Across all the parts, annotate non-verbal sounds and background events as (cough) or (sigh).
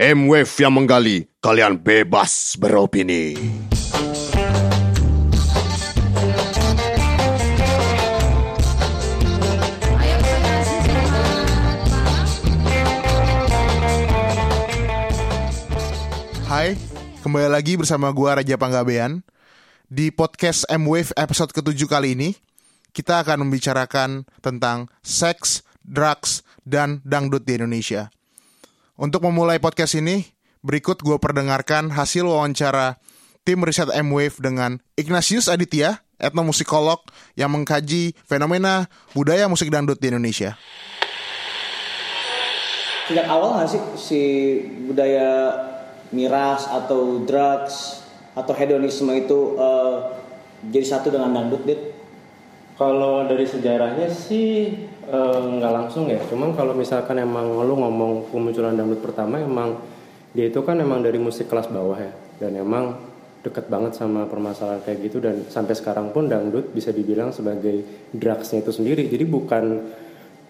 M-Wave yang menggali, kalian bebas beropini. Hai, kembali lagi bersama gua Raja Panggabean. Di podcast M-Wave episode ketujuh kali ini, kita akan membicarakan tentang seks, drugs, dan dangdut di Indonesia. Untuk memulai podcast ini, berikut gue perdengarkan hasil wawancara tim riset M-Wave dengan Ignatius Aditya, etnomusikolog yang mengkaji fenomena budaya musik dangdut di Indonesia. sejak awal nggak sih si budaya miras atau drugs atau hedonisme itu eh, jadi satu dengan dangdut dit Kalau dari sejarahnya sih eh, nggak langsung ya, cuman kalau misalkan emang lu ngomong kemunculan dangdut pertama emang dia itu kan emang dari musik kelas bawah ya, dan emang deket banget sama permasalahan kayak gitu. Dan sampai sekarang pun dangdut bisa dibilang sebagai drugsnya itu sendiri. Jadi bukan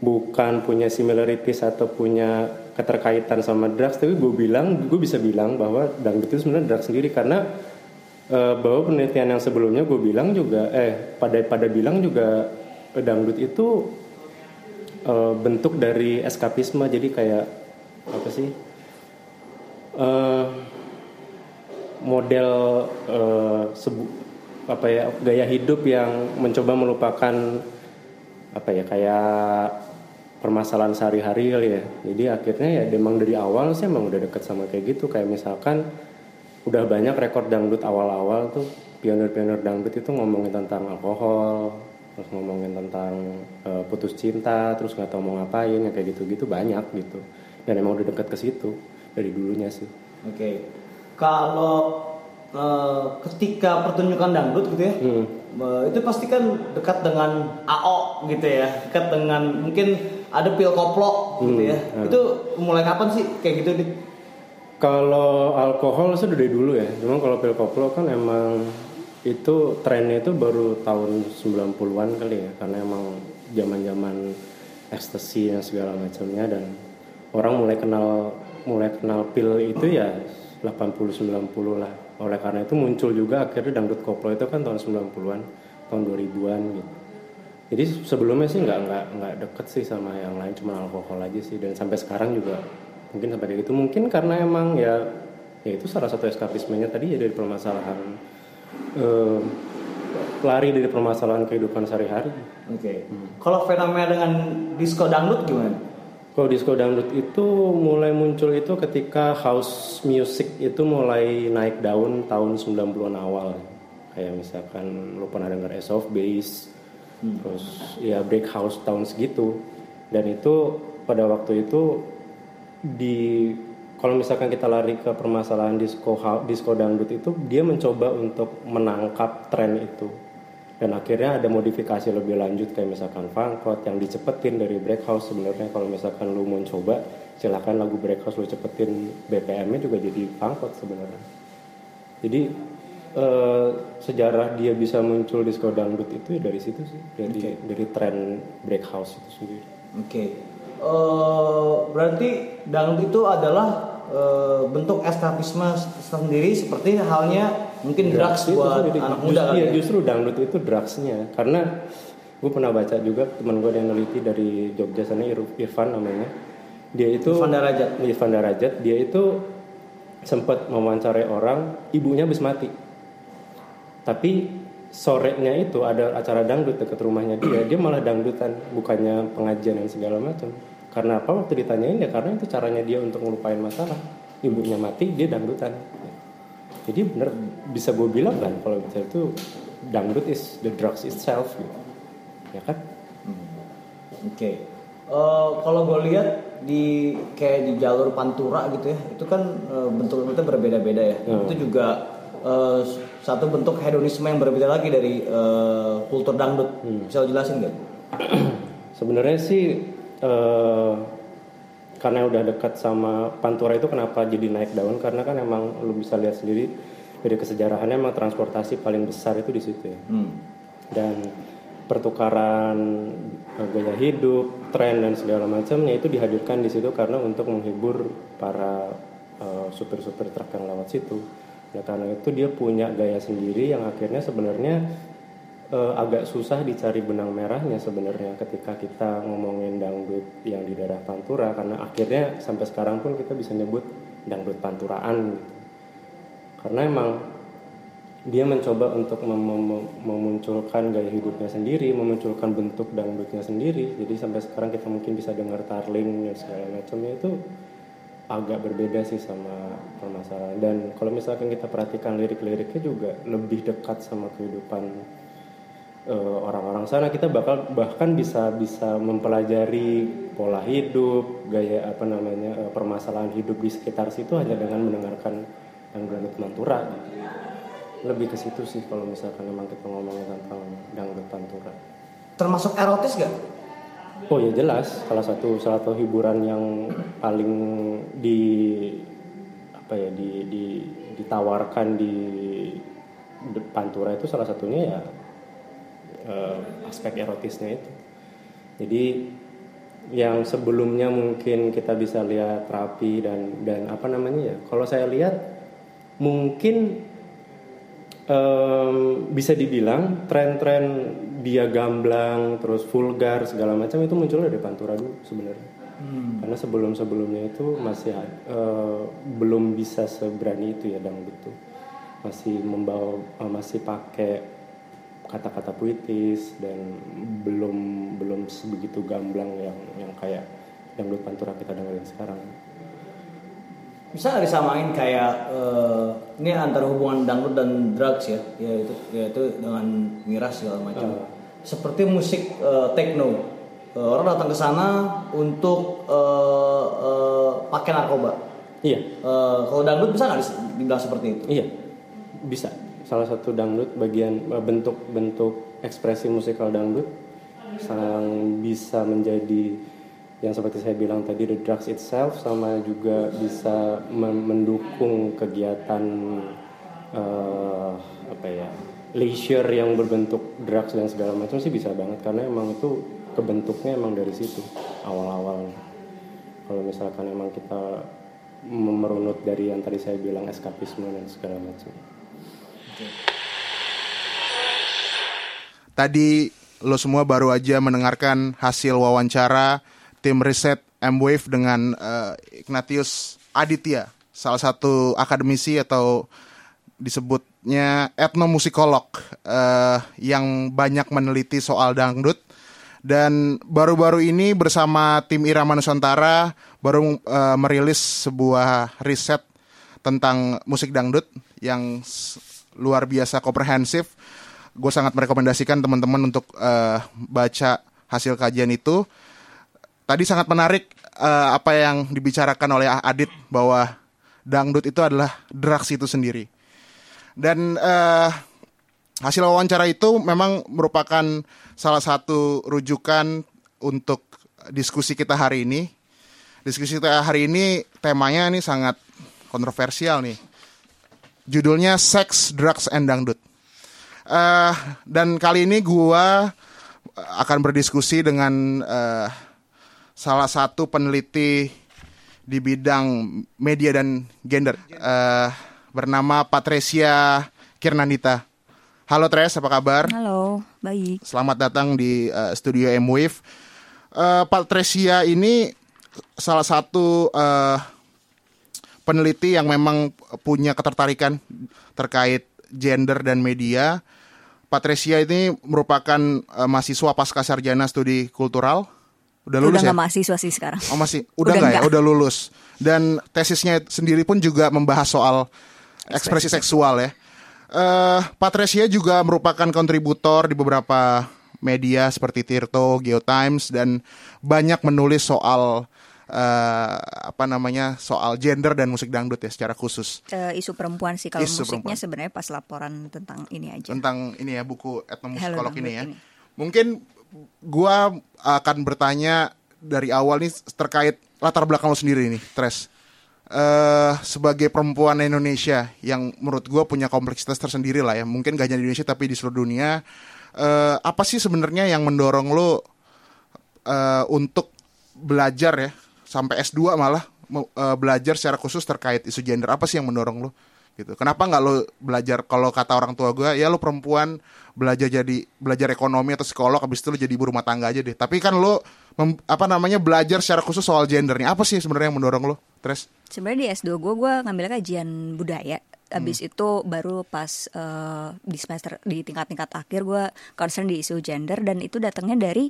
bukan punya similarities atau punya keterkaitan sama drugs, tapi gue bilang gue bisa bilang bahwa dangdut itu sebenarnya drugs sendiri. Karena Eh, bahwa penelitian yang sebelumnya gue bilang juga eh pada pada bilang juga dangdut itu eh, bentuk dari eskapisme. Jadi kayak apa sih Eh, model eh, sebu- apa ya gaya hidup yang mencoba melupakan apa ya kayak permasalahan sehari-hari kali ya. Jadi akhirnya ya emang dari awal sih emang udah deket sama kayak gitu. Kayak misalkan udah banyak rekor dangdut awal-awal tuh pionir-pionir dangdut itu ngomongin tentang alkohol terus ngomongin tentang eh, putus cinta terus nggak tahu mau ngapain ya kayak gitu-gitu banyak gitu. Dan emang udah deket ke situ dari dulunya sih. Oke. Kalau eh, ketika pertunjukan dangdut gitu ya Hmm. eh, itu pasti kan dekat dengan AO gitu ya. Dekat dengan mungkin ada pil koplo gitu Hmm, ya. Hmm. itu mulai kapan sih kayak gitu Kalau alkohol sih dari dulu ya. Cuma kalau pil koplo kan emang itu trennya itu baru tahun 90-an kali ya. Karena emang zaman-zaman ekstasi dan segala macamnya dan orang mulai kenal mulai kenal pil itu ya 80 90 lah. Oleh karena itu muncul juga akhirnya dangdut koplo itu kan tahun 90-an, tahun 2000-an gitu. Jadi sebelumnya sih nggak nggak nggak deket sih sama yang lain cuma alkohol aja sih dan sampai sekarang juga mungkin sampai kayak gitu mungkin karena emang ya ya itu salah satu eskapismenya tadi ya dari permasalahan eh, lari dari permasalahan kehidupan sehari-hari. oke kalau fenomena dengan disco dangdut gimana Kalau disco dangdut itu mulai muncul itu ketika house music itu mulai naik daun tahun 90-an awal. Kayak misalkan lu pernah dengar Ace of Base, terus ya break house tahun segitu. Dan itu pada waktu itu di kalau misalkan kita lari ke permasalahan disco disco dangdut itu dia mencoba untuk menangkap tren itu. Dan akhirnya ada modifikasi lebih lanjut kayak misalkan funkot yang dicepetin dari break house sebenarnya. Kalau misalkan lu mau coba silakan lagu break house lu cepetin. BPM-nya juga jadi funkot sebenarnya. Jadi eh, sejarah dia bisa muncul disco dangdut itu ya dari situ sih. Dari dari tren break house itu sendiri. Oke, Eh, berarti dangdut itu adalah eh, bentuk eskapisme sendiri seperti halnya mungkin drugs Itu buat sendiri. anak muda iya, ya. justru dangdut itu drugsnya karena gue pernah baca juga teman gue yang neliti dari Jogja sana Ir- Irfan namanya dia itu Irfan Darajat. Irfan Darajat dia itu sempat mewawancarai orang ibunya habis mati tapi sorenya itu ada acara dangdut dekat rumahnya dia dia malah dangdutan bukannya pengajian dan segala macam karena apa waktu ditanyain ya karena itu caranya dia untuk ngelupain masalah ibunya mati dia dangdutan jadi bener bisa gue bilang kan kalau misalnya itu dangdut is the drugs itself gitu. ya kan Oke, Eh, kalau gue lihat di kayak di jalur pantura gitu ya, itu kan eh, bentuk-bentuknya berbeda-beda ya. Hmm. Itu juga eh, satu bentuk hedonisme yang berbeda lagi dari eh, kultur dangdut. Bisa lo jelasin nggak? sebenarnya sih eh, karena udah dekat sama Pantura itu kenapa jadi naik daun karena kan emang lu bisa lihat sendiri dari kesejarahannya emang transportasi paling besar itu di situ ya Hmm. dan pertukaran eh, gaya hidup, tren dan segala macamnya itu dihadirkan di situ karena untuk menghibur para eh, supir-supir truk yang lewat situ. Nah karena itu dia punya gaya sendiri yang akhirnya sebenarnya eh, agak susah dicari benang merahnya sebenarnya ketika kita ngomongin dangdut yang di daerah Pantura karena akhirnya sampai sekarang pun kita bisa nyebut dangdut panturaan gitu. Karena emang dia mencoba untuk mem- mem- memunculkan gaya hidupnya sendiri, memunculkan bentuk dangdutnya sendiri. Jadi sampai sekarang kita mungkin bisa dengar tarling dan segala macamnya itu agak berbeda sih sama permasalahan. Dan kalau misalkan kita perhatikan lirik-liriknya juga lebih dekat sama kehidupan eh, orang-orang sana. Kita bakal bahkan bisa bisa mempelajari pola hidup, gaya apa namanya eh, permasalahan hidup di sekitar situ hanya dengan mendengarkan dangdut Mantura. lebih ke situ sih kalau misalkan memang kita ngomongin tentang dangdut pantura. Termasuk erotis gak? Oh ya jelas, salah satu salah satu hiburan yang paling di apa ya di, di ditawarkan di pantura itu salah satunya ya eh, aspek erotisnya itu. Jadi yang sebelumnya mungkin kita bisa lihat rapi dan dan apa namanya ya. Kalau saya lihat mungkin em, bisa dibilang tren-tren dia gamblang terus vulgar segala macam itu muncul dari Pantura dulu sebenarnya karena sebelum-sebelumnya itu masih eh, belum bisa seberani itu ya dangdut tuh masih membawa eh, masih pakai kata-kata puitis dan belum belum sebegitu gamblang yang yang kayak dangdut Pantura kita dengerin sekarang Bisa nggak disamain kayak eh, ini antara hubungan dangdut dan drugs ya, yaitu yaitu dengan miras segala macam. Eh. Seperti musik eh, techno, Eh, orang datang ke sana untuk eh, eh, pakai narkoba. iya Eh, kalau dangdut bisa nggak dibilang seperti itu? Iya, bisa. Salah satu dangdut bagian eh, bentuk-bentuk ekspresi musikal dangdut sang bisa menjadi yang seperti saya bilang tadi the drugs itself sama juga bisa men- mendukung kegiatan eh, apa ya leisure yang berbentuk drugs dan segala macam sih bisa banget karena emang itu kebentuknya emang dari situ awal-awalnya. Kalau misalkan emang kita merunut dari yang tadi saya bilang eskapisme dan segala macam. Tadi lo semua baru aja mendengarkan hasil wawancara tim riset M-Wave dengan eh, Ignatius Aditya, salah satu akademisi atau disebutnya etnomusikolog eh, yang banyak meneliti soal dangdut. Dan baru-baru ini bersama tim Irama Nusantara baru eh, merilis sebuah riset tentang musik dangdut yang luar biasa komprehensif. Gue sangat merekomendasikan teman-teman untuk eh, baca hasil kajian itu. Tadi sangat menarik eh, apa yang dibicarakan oleh Adit bahwa dangdut itu adalah drugs itu sendiri. Dan eh, hasil wawancara itu memang merupakan salah satu rujukan untuk diskusi kita hari ini. Diskusi kita hari ini temanya ini sangat kontroversial nih. Judulnya Sex, Drugs, and Dangdut. Eh, dan kali ini gua akan berdiskusi dengan eh, salah satu peneliti di bidang media dan gender eh, bernama Patricia Kirnanita. Halo Tres, apa kabar? Halo, baik. Selamat datang di eh, studio M-Wave. Eh, Patricia ini salah satu eh, peneliti yang memang punya ketertarikan terkait gender dan media. Patricia ini merupakan eh, mahasiswa pasca sarjana studi kultural. Udah lulus Udah ya? nggak mahasiswa sih sekarang. Oh masih, udah Udah nggak ya? Udah lulus. Dan tesisnya sendiri pun juga membahas soal ekspresi seksual ya. Eh, Patricia juga merupakan kontributor di beberapa media seperti Tirto, Geotimes dan banyak menulis soal eh, apa namanya soal gender dan musik dangdut ya secara khusus Eh, isu perempuan sih kalau Isu musiknya sebenarnya pas laporan tentang ini aja. tentang ini ya buku etnomusikolog ini ya. Ini. Mungkin gua akan bertanya dari awal nih terkait latar belakang lo sendiri nih, Tres. Eh sebagai perempuan Indonesia yang menurut gua punya kompleksitas tersendiri lah ya. Mungkin gak hanya di Indonesia tapi di seluruh dunia. Eh apa sih sebenarnya yang mendorong lo eh untuk belajar ya sampai S2 malah eh, belajar secara khusus terkait isu gender. Apa sih yang mendorong lo gitu. Kenapa nggak lo belajar? Kalau kata orang tua gue ya lo perempuan belajar jadi belajar ekonomi atau psikolog habis itu lo jadi ibu rumah tangga aja deh. Tapi kan lo mem- apa namanya belajar secara khusus soal gender nih. Apa sih sebenarnya yang mendorong lo Tres Sebenarnya di S2 gue gue ngambil kajian budaya. Abis itu baru pas eh, di semester di tingkat-tingkat akhir gue concern di isu gender dan itu datangnya dari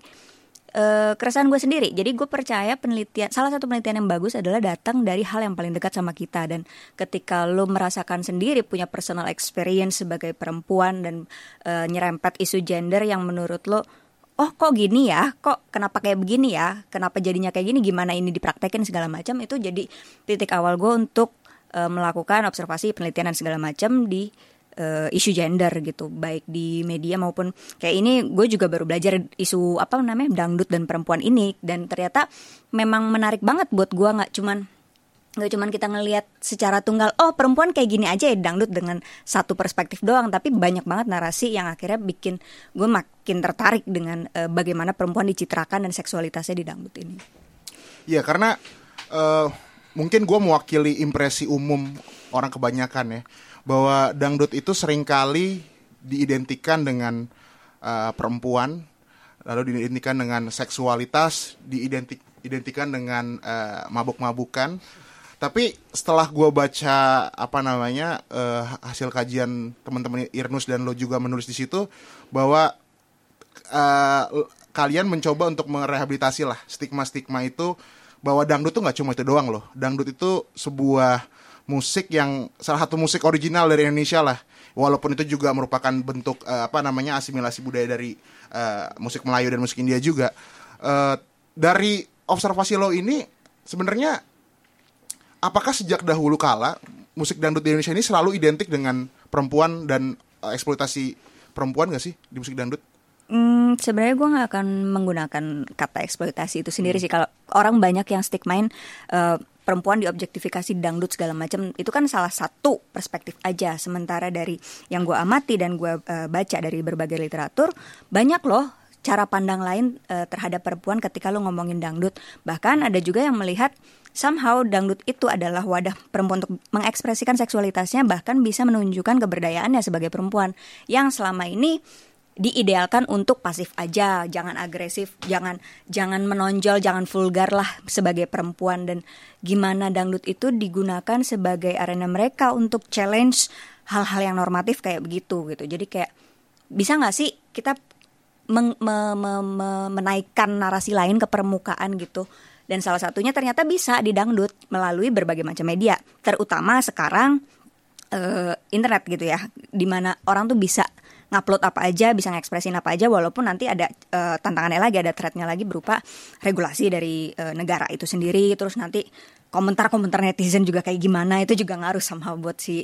eh, keresahan gue sendiri. Jadi gue percaya penelitian salah satu penelitian yang bagus adalah datang dari hal yang paling dekat sama kita. Dan ketika lo merasakan sendiri punya personal experience sebagai perempuan dan eh, nyerempet isu gender yang menurut lo oh kok gini ya? Kok kenapa kayak begini ya? Kenapa jadinya kayak gini? Gimana ini dipraktekin? segala macam. Itu jadi titik awal gue untuk eh, melakukan observasi penelitian dan segala macam di eh, isu gender gitu baik di media maupun kayak ini gue juga baru belajar isu apa namanya dangdut dan perempuan ini dan ternyata memang menarik banget buat gue nggak cuman nggak cuman kita ngelihat secara tunggal oh perempuan kayak gini aja ya dangdut dengan satu perspektif doang tapi banyak banget narasi yang akhirnya bikin gue makin tertarik dengan eh, bagaimana perempuan dicitrakan dan seksualitasnya di dangdut ini. Iya karena eh, mungkin gue mewakili impresi umum orang kebanyakan ya bahwa dangdut itu sering kali diidentikan dengan eh, perempuan lalu diidentikan dengan seksualitas diidentik identikan dengan eh, mabuk-mabukan tapi setelah gue baca apa namanya eh, hasil kajian teman-teman Irnus dan lo juga menulis di situ bahwa eh, kalian mencoba untuk merehabilitasi lah stigma-stigma itu bahwa dangdut tuh nggak cuma itu doang loh. Dangdut itu sebuah musik yang salah satu musik original dari Indonesia lah. Walaupun itu juga merupakan bentuk eh, apa namanya asimilasi budaya dari eh, musik Melayu dan musik India juga. Eh, dari observasi lo ini sebenarnya apakah sejak dahulu kala musik dangdut di Indonesia ini selalu identik dengan perempuan dan eh, eksploitasi perempuan gak sih di musik dangdut? Hmm, sebenarnya gue nggak akan menggunakan kata eksploitasi itu sendiri sih. Kalau orang banyak yang stigmain eh, perempuan diobjektifikasi dangdut segala macam, itu kan salah satu perspektif aja. Sementara dari yang gue amati dan gue eh, baca dari berbagai literatur, banyak loh cara pandang lain eh, terhadap perempuan ketika lo ngomongin dangdut. Bahkan ada juga yang melihat somehow dangdut itu adalah wadah perempuan untuk mengekspresikan seksualitasnya bahkan bisa menunjukkan keberdayaannya sebagai perempuan yang selama ini diidealkan untuk pasif aja, jangan agresif, jangan jangan menonjol, jangan vulgar lah sebagai perempuan dan gimana dangdut itu digunakan sebagai arena mereka untuk challenge hal-hal yang normatif kayak begitu gitu. Jadi kayak bisa nggak sih kita meng- me- me- me- menaikkan narasi lain ke permukaan gitu? Dan salah satunya ternyata bisa di dangdut melalui berbagai macam media, terutama sekarang eh, internet gitu ya, di mana orang tuh bisa ngupload apa aja, bisa ngekspresin apa aja, walaupun nanti ada eh, tantangannya lagi, ada threatnya lagi berupa regulasi dari eh, negara itu sendiri, terus nanti komentar-komentar netizen juga kayak gimana, itu juga ngaruh sama buat si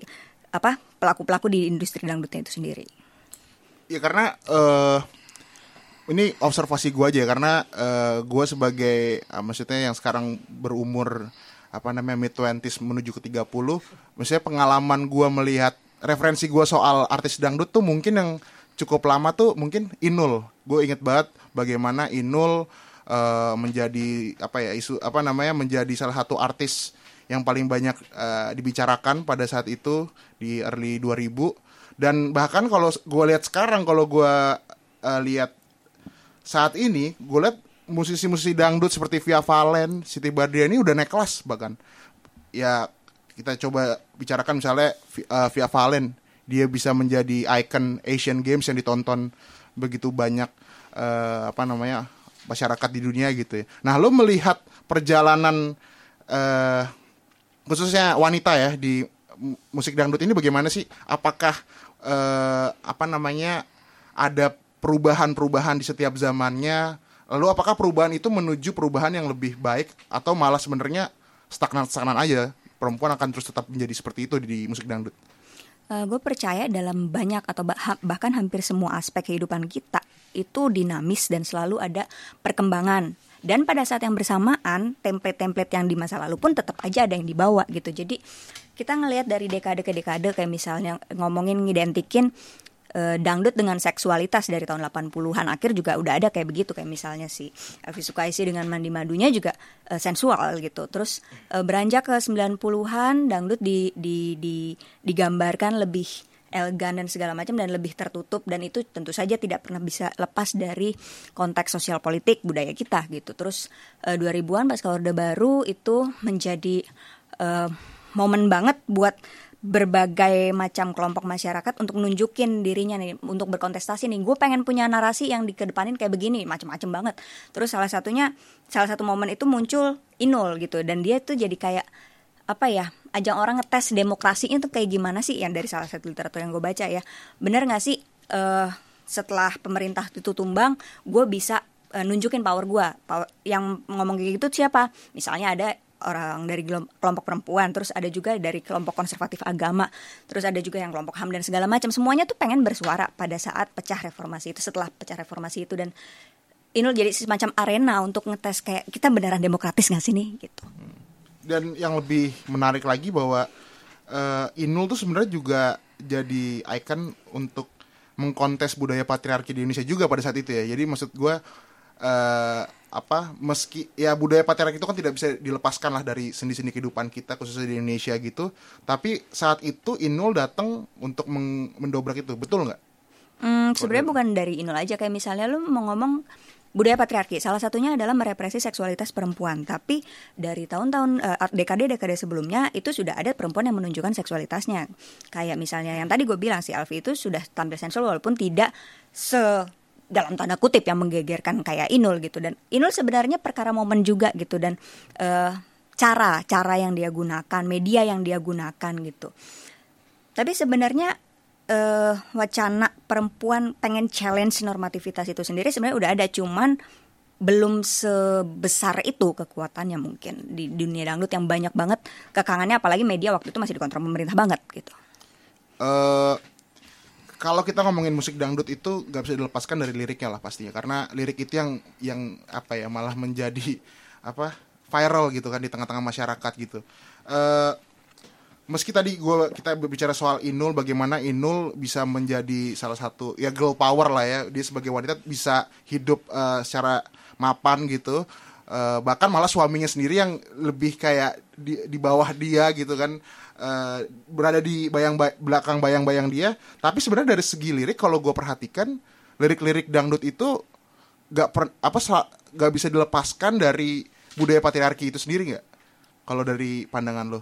apa pelaku-pelaku di industri dangdutnya itu sendiri. Ya karena eh ini observasi gue aja ya karena eh, gue sebagai eh, maksudnya yang sekarang berumur apa namanya mid 20s menuju ke 30 maksudnya pengalaman gue melihat referensi gue soal artis dangdut tuh mungkin yang cukup lama tuh mungkin Inul gue inget banget bagaimana Inul eh, menjadi apa ya isu apa namanya menjadi salah satu artis yang paling banyak eh, dibicarakan pada saat itu di early 2000 dan bahkan kalau gue lihat sekarang kalau gue eh, lihat saat ini gue lihat musisi-musisi dangdut seperti Via Valen, Siti Badriah ini udah naik kelas bahkan. Ya kita coba bicarakan misalnya eh, Via Valen, dia bisa menjadi icon Asian Games yang ditonton begitu banyak eh, apa namanya masyarakat di dunia gitu ya. Nah lo melihat perjalanan eh, khususnya wanita ya di mu- musik dangdut ini bagaimana sih? Apakah eh, apa namanya ada perubahan-perubahan di setiap zamannya? Lalu apakah perubahan itu menuju perubahan yang lebih baik atau malah sebenarnya stagnan-stagnan aja? Perempuan akan terus tetap menjadi seperti itu di musik dangdut. gue percaya dalam banyak atau bah- bahkan hampir semua aspek kehidupan kita itu dinamis dan selalu ada perkembangan. Dan pada saat yang bersamaan, template-template yang di masa lalu pun tetap aja ada yang dibawa gitu. Jadi kita ngelihat dari dekade ke dekade kayak misalnya ngomongin ngidentikin eh, dangdut dengan seksualitas dari tahun 80-an akhir juga udah ada kayak begitu kayak misalnya si Elvi Sukaisi dengan Mandi Madunya juga eh, sensual gitu. Terus eh, beranjak ke 90-an dangdut di, di, di digambarkan lebih elegan dan segala macam dan lebih tertutup dan itu tentu saja tidak pernah bisa lepas dari konteks sosial politik budaya kita gitu. Terus eh, 2000-an pas Orde Baru itu menjadi eh, momen banget buat berbagai macam kelompok masyarakat untuk nunjukin dirinya nih untuk berkontestasi nih. Gue pengen punya narasi yang dikedepanin kayak begini macam-macam banget. Terus salah satunya salah satu momen itu muncul Inul gitu dan dia tuh jadi kayak apa ya ajang orang ngetes demokrasinya tuh kayak gimana sih? Yang dari salah satu literatur yang gue baca ya. Bener nggak sih eh setelah pemerintah itu tumbang gue bisa eh, nunjukin power gue yang ngomong kayak gitu siapa? Misalnya ada orang dari kelompok perempuan terus ada juga dari kelompok konservatif agama terus ada juga yang kelompok ham dan segala macam. Semuanya tuh pengen bersuara pada saat pecah reformasi itu setelah pecah reformasi itu. Dan Inul jadi semacam arena untuk ngetes kayak kita beneran demokratis nggak sih nih? Gitu. Dan yang lebih menarik lagi bahwa eh, Inul tuh sebenarnya juga jadi ikon untuk mengkontes budaya patriarki di Indonesia juga pada saat itu ya. Jadi maksud gue eh, apa meski ya budaya patriarki itu kan tidak bisa dilepaskan lah dari sendi-sendi kehidupan kita khususnya di Indonesia gitu. Tapi saat itu Inul datang untuk mendobrak itu, betul nggak? Hmm, sebenarnya bukan dari Inul aja kayak misalnya lu mau ngomong budaya patriarki. Salah satunya adalah merepresi seksualitas perempuan. Tapi dari tahun-tahun eh, dekade-dekade sebelumnya itu sudah ada perempuan yang menunjukkan seksualitasnya. Kayak misalnya yang tadi gue bilang si Alfi itu sudah tampil sensual walaupun tidak se dalam tanda kutip yang menggegerkan kayak Inul gitu dan Inul sebenarnya perkara momen juga gitu dan eh, cara cara yang dia gunakan media yang dia gunakan gitu tapi sebenarnya eh, wacana perempuan pengen challenge normativitas itu sendiri sebenarnya udah ada cuman belum sebesar itu kekuatannya mungkin di dunia dangdut yang banyak banget kekangannya apalagi media waktu itu masih dikontrol pemerintah banget gitu. eh kalau kita ngomongin musik dangdut itu gak bisa dilepaskan dari liriknya lah pastinya. Karena lirik itu yang yang apa ya malah menjadi apa viral gitu kan di tengah-tengah masyarakat gitu. eh meski tadi gua kita berbicara soal Inul bagaimana Inul bisa menjadi salah satu ya girl power lah ya. Dia sebagai wanita bisa hidup eh, secara mapan gitu. Eh, bahkan malah suaminya sendiri yang lebih kayak di, di bawah dia gitu kan eh, berada di bayang belakang bayang-bayang dia tapi sebenarnya dari segi lirik kalau gue perhatikan lirik-lirik dangdut itu gak per, apa gak bisa dilepaskan dari budaya patriarki itu sendiri nggak kalau dari pandangan lo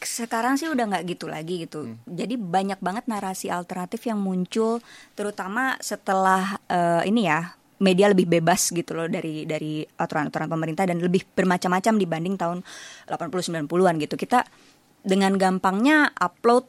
sekarang sih udah nggak gitu lagi gitu. Jadi banyak banget narasi alternatif yang muncul, terutama setelah eh, ini ya media lebih bebas gitu loh dari dari aturan-aturan pemerintah dan lebih bermacam-macam dibanding tahun 80 90-an gitu. Kita dengan gampangnya upload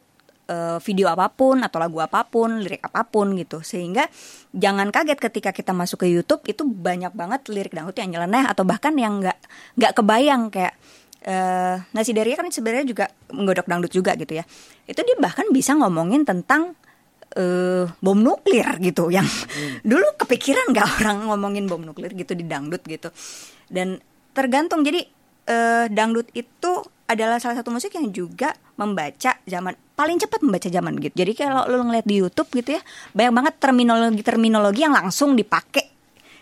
eh, video apa pun atau lagu apa pun, lirik apa pun gitu. Sehingga jangan kaget ketika kita masuk ke YouTube itu banyak banget lirik dangdut yang nyeleneh atau bahkan yang nggak nggak kebayang kayak eh Nasi Daria kan sebenarnya juga menggodok dangdut juga gitu ya. Itu dia bahkan bisa ngomongin tentang eh bom nuklir gitu yang dulu kepikiran nggak (laughs) orang ngomongin bom nuklir gitu di dangdut gitu. Dan tergantung jadi eh dangdut itu adalah salah satu musik yang juga membaca zaman paling cepat membaca zaman gitu. Jadi kalau lu ngeliat di YouTube gitu ya, banyak banget terminologi-terminologi yang langsung dipakai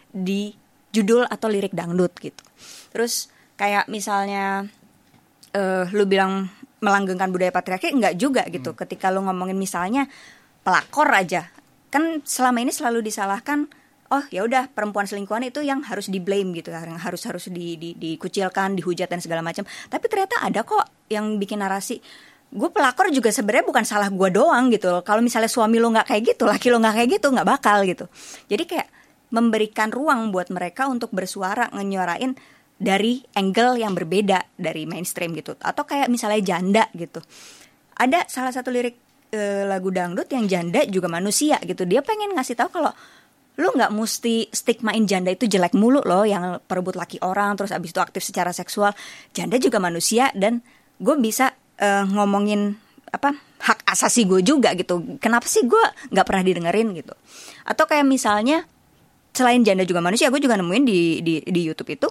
di judul atau lirik dangdut gitu. Terus kayak misalnya eh lu bilang melanggengkan budaya patriarki enggak juga gitu. Ketika lu ngomongin misalnya pelakor aja, kan selama ini selalu disalahkan oh ya udah perempuan selingkuhan itu yang harus di blame gitu yang harus harus di, di, dikucilkan dihujat dan segala macam. Tapi ternyata ada kok yang bikin narasi gue pelakor juga sebenarnya bukan salah gue doang gitu kalau misalnya suami lo nggak kayak gitu laki lo nggak kayak gitu nggak bakal gitu. Jadi kayak memberikan ruang buat mereka untuk bersuara ngenyuarain dari angle yang berbeda dari mainstream gitu. Atau kayak misalnya janda gitu. Ada salah satu lirik eh, lagu dangdut yang janda juga manusia gitu. Dia pengen ngasih tahu kalau lu nggak mesti stigmain janda itu jelek mulu loh yang perebut laki orang terus abis itu aktif secara seksual. Janda juga manusia dan gue bisa eh, ngomongin apa hak asasi gue juga gitu. Kenapa sih gue nggak pernah didengerin gitu? Atau kayak misalnya selain janda juga manusia gue juga nemuin di di di YouTube itu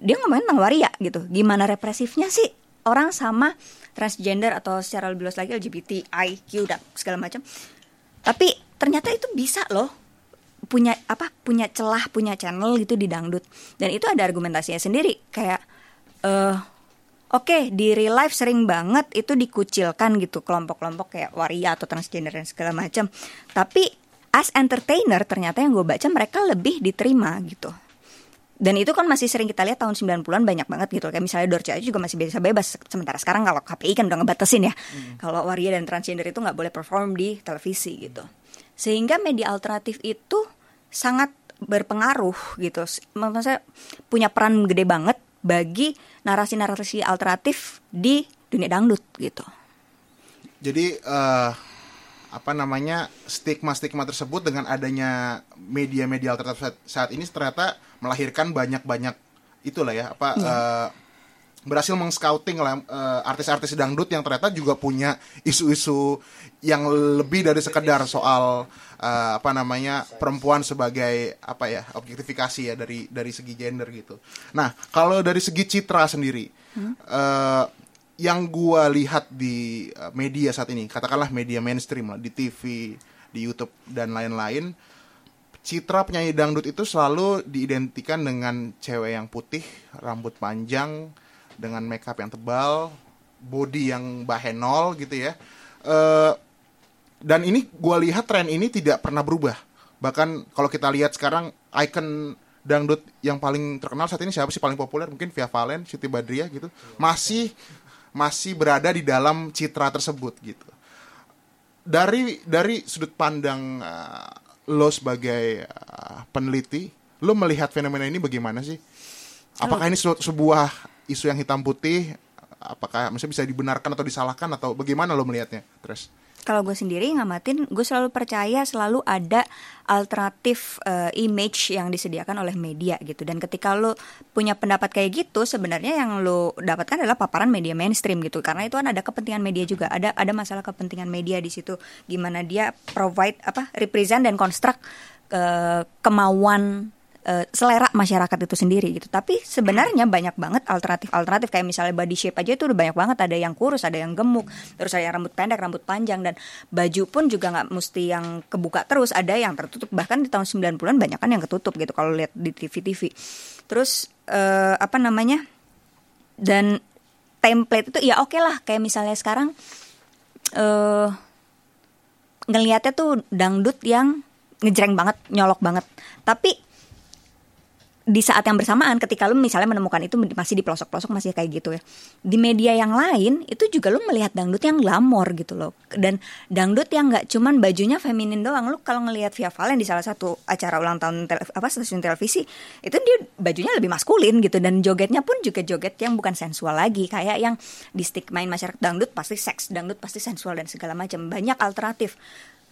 dia ngomongin tentang waria gitu. Gimana represifnya sih orang sama transgender atau secara lebih luas lagi LGBTIQ dan segala macam. Tapi ternyata itu bisa loh punya apa punya celah punya channel gitu di dangdut dan itu ada argumentasinya sendiri kayak eh Oke, di real life sering banget itu dikucilkan gitu kelompok-kelompok kayak waria atau transgender dan segala macam. Tapi as entertainer ternyata yang gue baca mereka lebih diterima gitu. Dan itu kan masih sering kita lihat tahun 90-an banyak banget gitu. Kayak misalnya Dorce aja juga masih bisa bebas. Sementara sekarang kalau KPI kan udah ngebatasin ya. Kalau waria dan transgender itu nggak boleh perform di televisi gitu. Sehingga media alternatif itu sangat berpengaruh gitu. Maksud saya punya peran gede banget bagi narasi-narasi alternatif di dunia dangdut gitu. Jadi eh, apa namanya stigma-stigma tersebut dengan adanya media-media alternatif saat, ini ternyata melahirkan banyak-banyak itulah ya apa eh, berhasil mengscouting lah eh, artis-artis dangdut yang ternyata juga punya isu-isu yang lebih dari sekedar soal eh, apa namanya perempuan sebagai apa ya objektifikasi ya dari dari segi gender gitu. Nah kalau dari segi citra sendiri eh, yang gua lihat di eh, media saat ini katakanlah media mainstream lah di TV di YouTube dan lain-lain citra penyanyi dangdut itu selalu diidentikan dengan cewek yang putih, rambut panjang, dengan makeup yang tebal, body yang bahenol gitu ya. Eh, dan ini gue lihat tren ini tidak pernah berubah. Bahkan kalau kita lihat sekarang icon dangdut yang paling terkenal saat ini siapa sih paling populer? Mungkin Via Valen, Siti Badriah gitu. Masih masih berada di dalam citra tersebut gitu dari dari sudut pandang uh, lo sebagai uh, peneliti, lo melihat fenomena ini bagaimana sih? Apakah ini su- sebuah isu yang hitam putih? Apakah maksudnya bisa dibenarkan atau disalahkan atau bagaimana lo melihatnya, Tres? Kalau gue sendiri ngamatin, gue selalu percaya selalu ada alternatif eh, image yang disediakan oleh media gitu. Dan ketika lo punya pendapat kayak gitu, sebenarnya yang lo dapatkan adalah paparan media mainstream gitu. Karena itu kan ada kepentingan media juga, ada ada masalah kepentingan media di situ. Gimana dia provide apa represent dan construct eh, kemauan eh, selera masyarakat itu sendiri gitu. Tapi sebenarnya banyak banget alternatif-alternatif kayak misalnya body shape aja itu udah banyak banget ada yang kurus, ada yang gemuk, terus ada yang rambut pendek, rambut panjang dan baju pun juga nggak mesti yang kebuka terus, ada yang tertutup. Bahkan di tahun 90-an banyak kan yang ketutup gitu kalau lihat di TV-TV. Terus eh, apa namanya? Dan template itu ya oke lah kayak misalnya sekarang eh ngelihatnya tuh dangdut yang ngejreng banget, nyolok banget. Tapi di saat yang bersamaan ketika lu misalnya menemukan itu masih di pelosok-pelosok masih kayak gitu ya. Di media yang lain itu juga lu melihat dangdut yang glamor gitu loh. Dan dangdut yang nggak cuman bajunya feminin doang. Lu kalau ngelihat Via Valen di salah satu acara ulang tahun tele, apa stasiun televisi itu dia bajunya lebih maskulin gitu dan jogetnya pun juga joget yang bukan sensual lagi kayak yang di stick main masyarakat dangdut pasti seks, dangdut pasti sensual dan segala macam. Banyak alternatif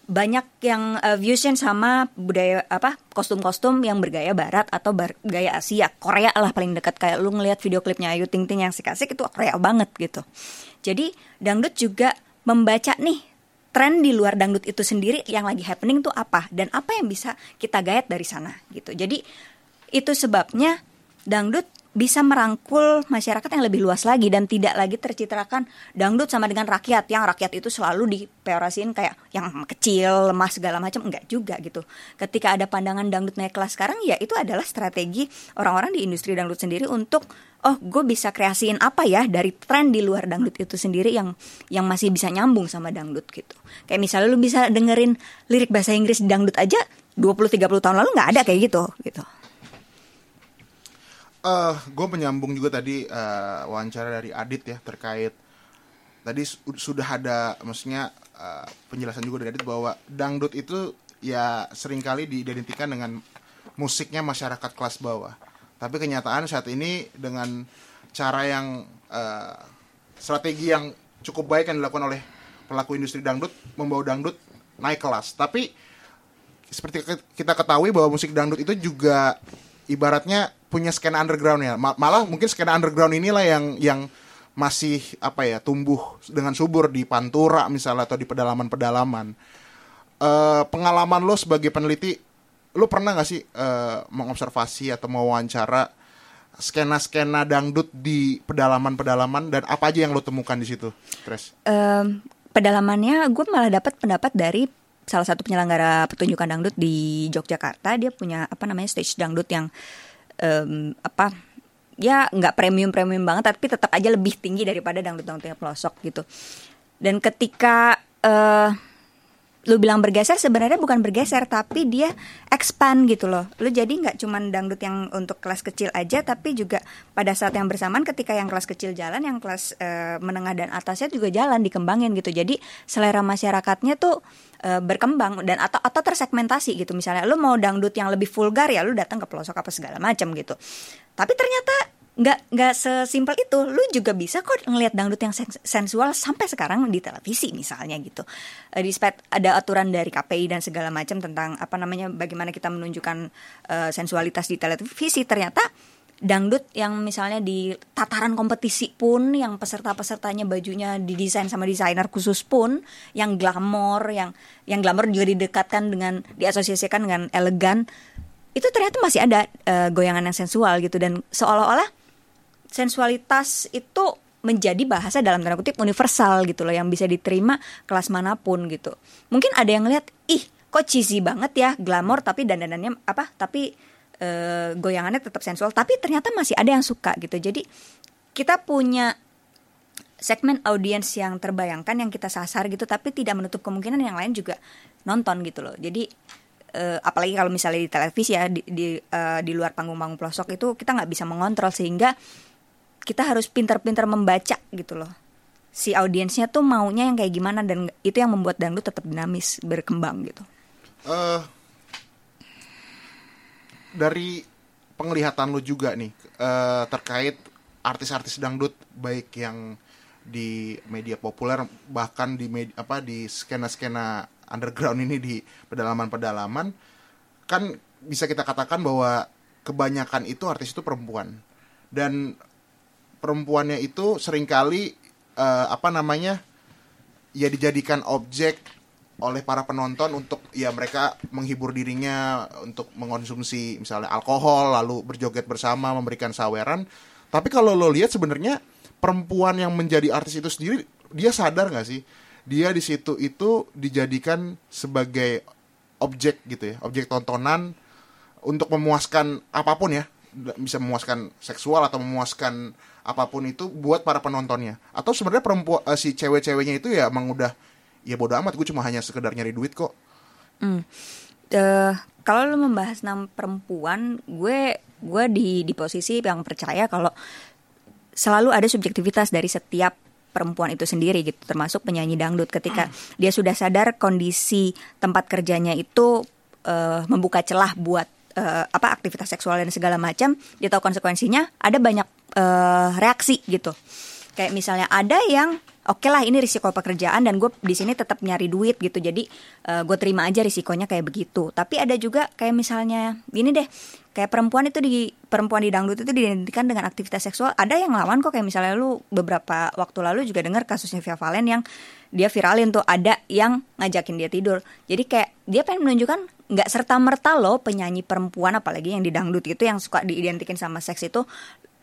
banyak yang uh, fusion sama budaya apa kostum-kostum yang bergaya barat atau bergaya Asia. Korea lah paling dekat. Kayak lu ngelihat video klipnya Ayu Ting Ting yang asik-asik itu Korea banget gitu. Jadi dangdut juga membaca nih tren di luar dangdut itu sendiri yang lagi happening tuh apa dan apa yang bisa kita gayat dari sana gitu. Jadi itu sebabnya dangdut bisa merangkul masyarakat yang lebih luas lagi dan tidak lagi tercitrakan dangdut sama dengan rakyat. Yang rakyat itu selalu dipeorasiin kayak yang kecil lemah segala macam. Enggak juga gitu. Ketika ada pandangan dangdut naik kelas sekarang ya itu adalah strategi orang-orang di industri dangdut sendiri untuk oh gue bisa kreasiin apa ya dari tren di luar dangdut itu sendiri yang yang masih bisa nyambung sama dangdut gitu. Kayak misalnya lu bisa dengerin lirik bahasa Inggris dangdut aja 20-30 tahun lalu nggak ada kayak gitu gitu eh gue menyambung juga tadi eh, wawancara dari Adit ya terkait tadi su- sudah ada maksudnya eh, penjelasan juga dari Adit bahwa dangdut itu ya sering kali diidentikan dengan musiknya masyarakat kelas bawah. Tapi kenyataan saat ini dengan cara yang eh, strategi yang cukup baik yang dilakukan oleh pelaku industri dangdut membawa dangdut naik kelas. Tapi seperti kita ketahui bahwa musik dangdut itu juga ibaratnya punya skena underground ya. Ma- malah mungkin skena underground inilah yang yang masih apa ya tumbuh dengan subur di pantura misalnya atau di pedalaman-pedalaman. Eh, pengalaman lo sebagai peneliti, lo pernah nggak sih eh, mengobservasi atau mewawancara skena-skena dangdut di pedalaman-pedalaman dan apa aja yang lo temukan di situ, Tres? Em, pedalamannya gue malah dapat pendapat dari salah satu penyelenggara pertunjukan dangdut di Yogyakarta dia punya apa namanya stage dangdut yang em, apa ya nggak premium premium banget tapi tetap aja lebih tinggi daripada dangdut dangdut pelosok gitu. Dan ketika eh lu bilang bergeser sebenarnya bukan bergeser tapi dia expand gitu loh. Lu jadi nggak cuman dangdut yang untuk kelas kecil aja tapi juga pada saat yang bersamaan ketika yang kelas kecil jalan yang kelas eh, menengah dan atasnya juga jalan dikembangin gitu. Jadi selera masyarakatnya tuh eh, berkembang dan atau atau tersegmentasi gitu. Misalnya lu mau dangdut yang lebih vulgar ya lu datang ke pelosok apa segala macam gitu. Tapi ternyata nggak nggak sesimpel itu. Lu juga bisa kok ngelihat dangdut yang sens- sensual sampai sekarang di televisi misalnya gitu. Eh, despite ada aturan dari KPI dan segala macam tentang apa namanya bagaimana kita menunjukkan eh, sensualitas di televisi. Ternyata dangdut yang misalnya di tataran kompetisi pun yang peserta-pesertanya bajunya didesain sama desainer khusus pun yang glamor yang yang glamor juga didekatkan dengan diasosiasikan dengan elegan itu ternyata masih ada eh, goyangan yang sensual gitu. Dan seolah-olah sensualitas itu menjadi bahasa dalam tanda kutip universal gitu loh yang bisa diterima kelas mana pun gitu. Mungkin ada yang lihat ih kok cheesy banget ya glamor tapi dandanannya apa tapi eh, goyangannya tetap sensual tapi ternyata masih ada yang suka gitu. Jadi kita punya segmen audiens yang terbayangkan yang kita sasar gitu tapi tidak menutup kemungkinan yang lain juga nonton gitu loh. Jadi eh, apalagi kalau misalnya di televisi ya di di, eh, di luar panggung-panggung pelosok itu kita nggak bisa mengontrol sehingga kita harus pintar-pintar membaca gitu loh. Si audiensnya tuh maunya yang kayak gimana dan itu yang membuat dangdut tetap dinamis berkembang gitu. Eh dari penglihatan lu juga nih eh, terkait artis-artis dangdut baik yang di media populer bahkan di med- apa di skena-skena underground ini di pedalaman-pedalaman kan bisa kita katakan bahwa kebanyakan itu artis itu perempuan. Dan perempuannya itu sering kali eh, apa namanya ya dijadikan objek oleh para penonton untuk ya mereka menghibur dirinya untuk mengonsumsi misalnya alkohol lalu berjoget bersama memberikan saweran. Tapi kalau lo lihat sebenarnya perempuan yang menjadi artis itu sendiri dia sadar nggak sih? Dia di situ itu dijadikan sebagai objek gitu ya objek tontonan untuk memuaskan apa pun ya. Bisa memuaskan seksual atau memuaskan apa pun itu buat para penontonnya. Atau sebenarnya perempuan eh, si cewek-ceweknya itu ya emang udah ya bodo amat gue cuma hanya sekedar nyari duit kok. Eh, kalau lu membahas enam perempuan gue gue di di posisi yang percaya kalau selalu ada subjektivitas dari setiap perempuan itu sendiri gitu termasuk penyanyi dangdut. Ketika dia sudah sadar kondisi tempat kerjanya itu eh, membuka celah buat eh, apa aktivitas seksual dan segala macam dia tahu konsekuensinya ada banyak eh, reaksi gitu. Kayak misalnya ada yang oke lah ini risiko pekerjaan dan gue di sini tetap nyari duit gitu. Jadi eh, gue terima aja risikonya kayak begitu. Tapi ada juga kayak misalnya gini deh kayak perempuan itu di perempuan di dangdut itu diidentikan dengan aktivitas seksual. Ada yang lawan kok kayak misalnya lu beberapa waktu lalu juga dengar kasusnya Via Valen yang dia viralin tuh ada yang ngajakin dia tidur. Jadi kayak dia pengen menunjukkan nggak serta merta loh penyanyi perempuan apalagi yang di dangdut itu yang suka diidentikin sama seks itu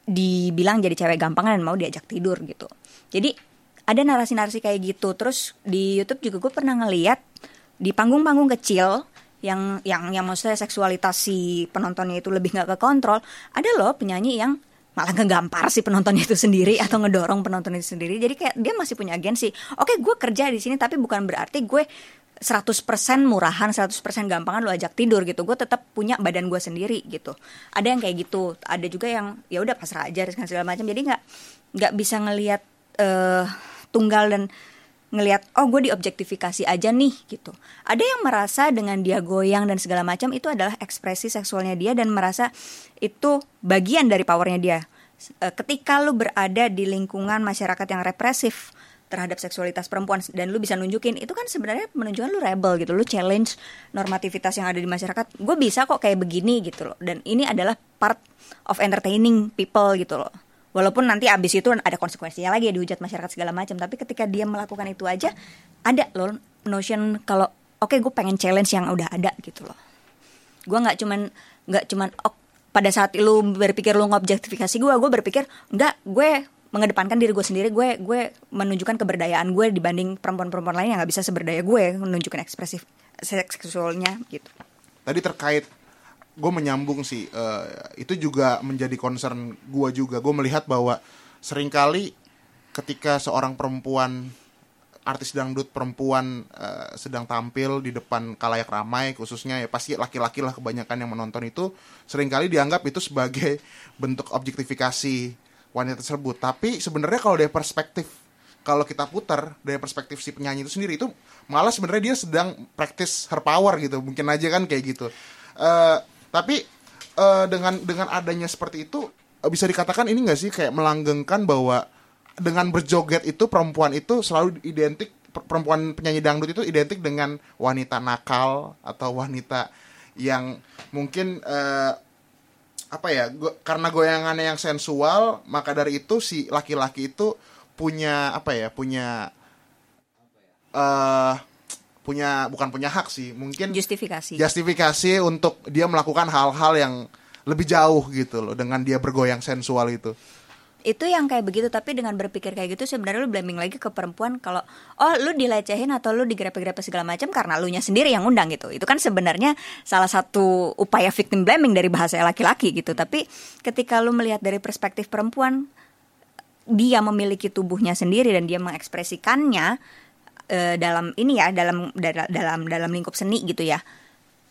dibilang jadi cewek gampang dan mau diajak tidur gitu. Jadi ada narasi-narasi kayak gitu. Terus di YouTube juga gue pernah ngeliat di panggung-panggung kecil yang yang yang maksudnya seksualitas si penontonnya itu lebih nggak kekontrol ada loh penyanyi yang malah ngegampar si penontonnya itu sendiri atau ngedorong penonton itu sendiri. Jadi kayak dia masih punya agensi oke gue kerja di sini tapi bukan berarti gue 100% murahan 100% gampangan lo ajak tidur gitu. Gue tetap punya badan gue sendiri gitu. Ada yang kayak gitu. Ada juga yang ya udah pasrah aja dan segala macam. Jadi nggak nggak bisa ngelihat eh tunggal dan ngelihat oh gue diobjektifikasi aja nih gitu. Ada yang merasa dengan dia goyang dan segala macam itu adalah ekspresi seksualnya dia dan merasa itu bagian dari powernya dia. Eh, ketika lu berada di lingkungan masyarakat yang represif terhadap seksualitas perempuan dan lu bisa nunjukin itu kan sebenarnya menunjukkan lu rebel gitu lu challenge normativitas yang ada di masyarakat. Gue bisa kok kayak begini gitu loh dan ini adalah part of entertaining people gitu loh. Walaupun nanti abis itu ada konsekuensinya lagi ya dihujat masyarakat segala macam tapi ketika dia melakukan itu aja ada loh notion kalau oke gue pengen challenge yang udah ada gitu loh. Gue nggak cuman nggak cuman oh, pada saat lu berpikir lu ngobjektifikasi gue gue berpikir nggak gue mengedepankan diri gue sendiri gue gue menunjukkan keberdayaan gue dibanding perempuan-perempuan lain yang nggak bisa seberdaya gue menunjukkan ekspresif seks seksualnya gitu. tadi terkait gue menyambung sih eh, itu juga menjadi concern gue juga gue melihat bahwa sering kali ketika seorang perempuan artis dangdut perempuan eh, sedang tampil di depan kalayak ramai khususnya ya pasti laki-laki lah kebanyakan yang menonton itu sering kali dianggap itu sebagai bentuk objektifikasi wanita tersebut. Tapi sebenarnya kalau dari perspektif kalau kita putar dari perspektif si penyanyi itu sendiri itu malah sebenarnya dia sedang practice her power gitu. Mungkin aja kan kayak gitu. Eh, tapi eh, dengan dengan adanya seperti itu eh, bisa dikatakan ini nggak sih kayak melanggengkan bahwa dengan berjoget itu perempuan itu selalu identik per- perempuan penyanyi dangdut itu identik dengan wanita nakal atau wanita yang mungkin eh, apa ya go- karena goyangannya yang sensual maka dari itu si laki-laki itu punya apa ya punya eh punya bukan punya hak sih mungkin Justifikasi. justifikasi untuk dia melakukan hal-hal yang lebih jauh gitu loh dengan dia bergoyang sensual itu itu yang kayak begitu tapi dengan berpikir kayak gitu sebenarnya lu blaming lagi ke perempuan kalau oh lu dilecehin atau lu digrepe-grepe segala macam karena lu nya sendiri yang undang gitu. Itu kan sebenarnya salah satu upaya victim blaming dari bahasa laki-laki gitu. Tapi ketika lu melihat dari perspektif perempuan dia memiliki tubuhnya sendiri dan dia mengekspresikannya eh, dalam ini ya dalam da- dalam dalam lingkup seni gitu ya.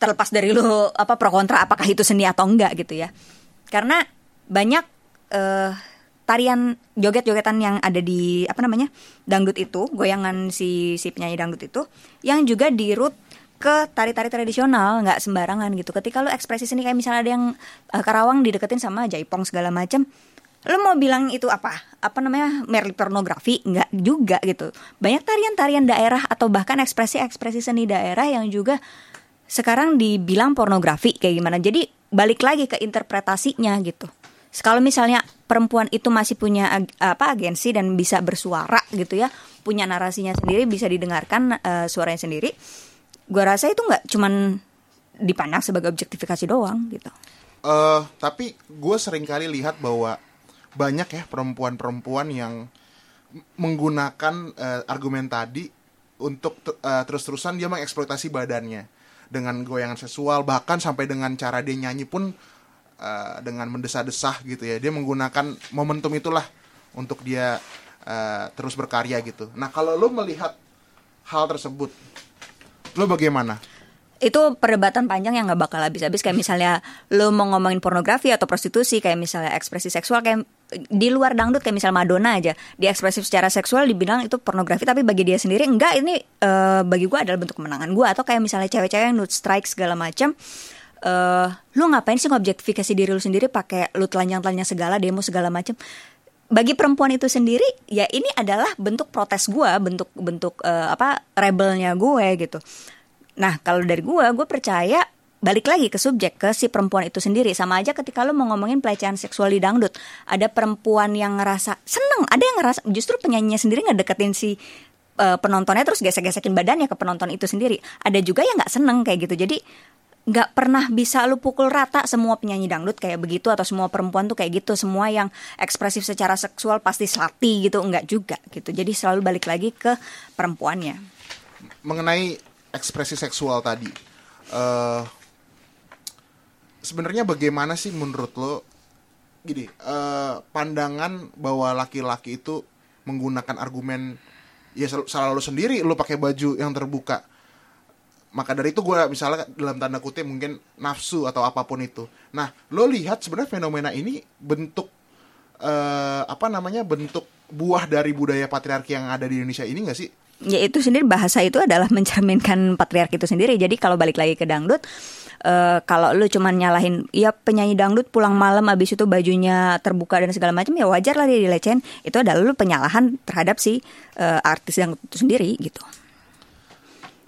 Terlepas dari lu apa pro kontra apakah itu seni atau enggak gitu ya. Karena banyak eh, tarian joget-jogetan yang ada di apa namanya dangdut itu goyangan si si penyanyi dangdut itu yang juga dirut ke tari-tari tradisional nggak sembarangan gitu. Ketika lu ekspresi seni kayak misalnya ada yang eh, Karawang dideketin sama jaipong segala macam lu mau bilang itu apa? Apa namanya merli pornografi? Nggak juga gitu. Banyak tarian-tarian daerah atau bahkan ekspresi-ekspresi seni daerah yang juga sekarang dibilang pornografi kayak gimana. Jadi balik lagi ke interpretasinya gitu kalau misalnya perempuan itu masih punya apa agensi dan bisa bersuara gitu ya punya narasinya sendiri bisa didengarkan eh, suaranya sendiri gua rasa itu nggak cuman dipandang sebagai objektifikasi doang gitu. Eh tapi gue sering kali lihat bahwa banyak ya perempuan-perempuan yang menggunakan eh, argumen tadi untuk eh, terus-terusan dia mengeksploitasi badannya dengan goyangan seksual bahkan sampai dengan cara dia nyanyi pun eh, dengan mendesah-desah gitu ya. Dia menggunakan momentum itulah untuk dia eh, terus berkarya gitu. Nah kalau lo melihat hal tersebut lo bagaimana? Itu perdebatan panjang yang nggak bakal habis-habis. Kayak misalnya lo mau ngomongin pornografi atau prostitusi kayak misalnya ekspresi seksual kayak di luar dangdut kayak misalnya Madonna aja. Di ekspresif secara seksual dibilang itu pornografi tapi bagi dia sendiri enggak ini eh, bagi gue adalah bentuk kemenangan gue atau kayak misalnya cewek-cewek yang nude strike segala macam eh lu ngapain sih ngobjektifikasi diri lu sendiri pakai lu telanjang-telanjang segala demo segala macam bagi perempuan itu sendiri ya ini adalah bentuk protes gue bentuk bentuk eh, apa rebelnya gue gitu. Nah, kalau dari gua, gue percaya balik lagi ke subjek ke si perempuan itu sendiri. Sama aja ketika lo mau ngomongin pelecehan seksual di dangdut ada perempuan yang ngerasa seneng ada yang ngerasa justru penyanyinya sendiri nggak deketin si eh, penontonnya terus gesek-gesekin badannya ke penonton itu sendiri. Ada juga yang nggak seneng kayak gitu. Jadi nggak pernah bisa lu pukul rata semua penyanyi dangdut kayak begitu atau semua perempuan tuh kayak gitu. Semua yang ekspresif secara seksual pasti slati gitu. Nggak juga gitu. Jadi selalu balik lagi ke perempuannya. Mengenai ekspresi seksual tadi eh sebenarnya bagaimana sih menurut lo gini eh pandangan bahwa laki-laki itu menggunakan argumen ya sel- salah lo sendiri lo pakai baju yang terbuka maka dari itu gue misalnya dalam tanda kutip mungkin nafsu atau apa pun itu. Nah lo lihat sebenarnya fenomena ini bentuk eh apa namanya bentuk buah dari budaya patriarki yang ada di Indonesia ini gak sih? Ya itu sendiri bahasa itu adalah (laughs) mencerminkan patriarki itu sendiri. Jadi kalau balik lagi ke dangdut eh, kalau lu cuman nyalahin ya penyanyi dangdut pulang malam abis itu bajunya terbuka dan segala macam ya wajar lah dia dilecehin. Itu adalah lu penyalahan terhadap si eh, artis dangdut itu sendiri gitu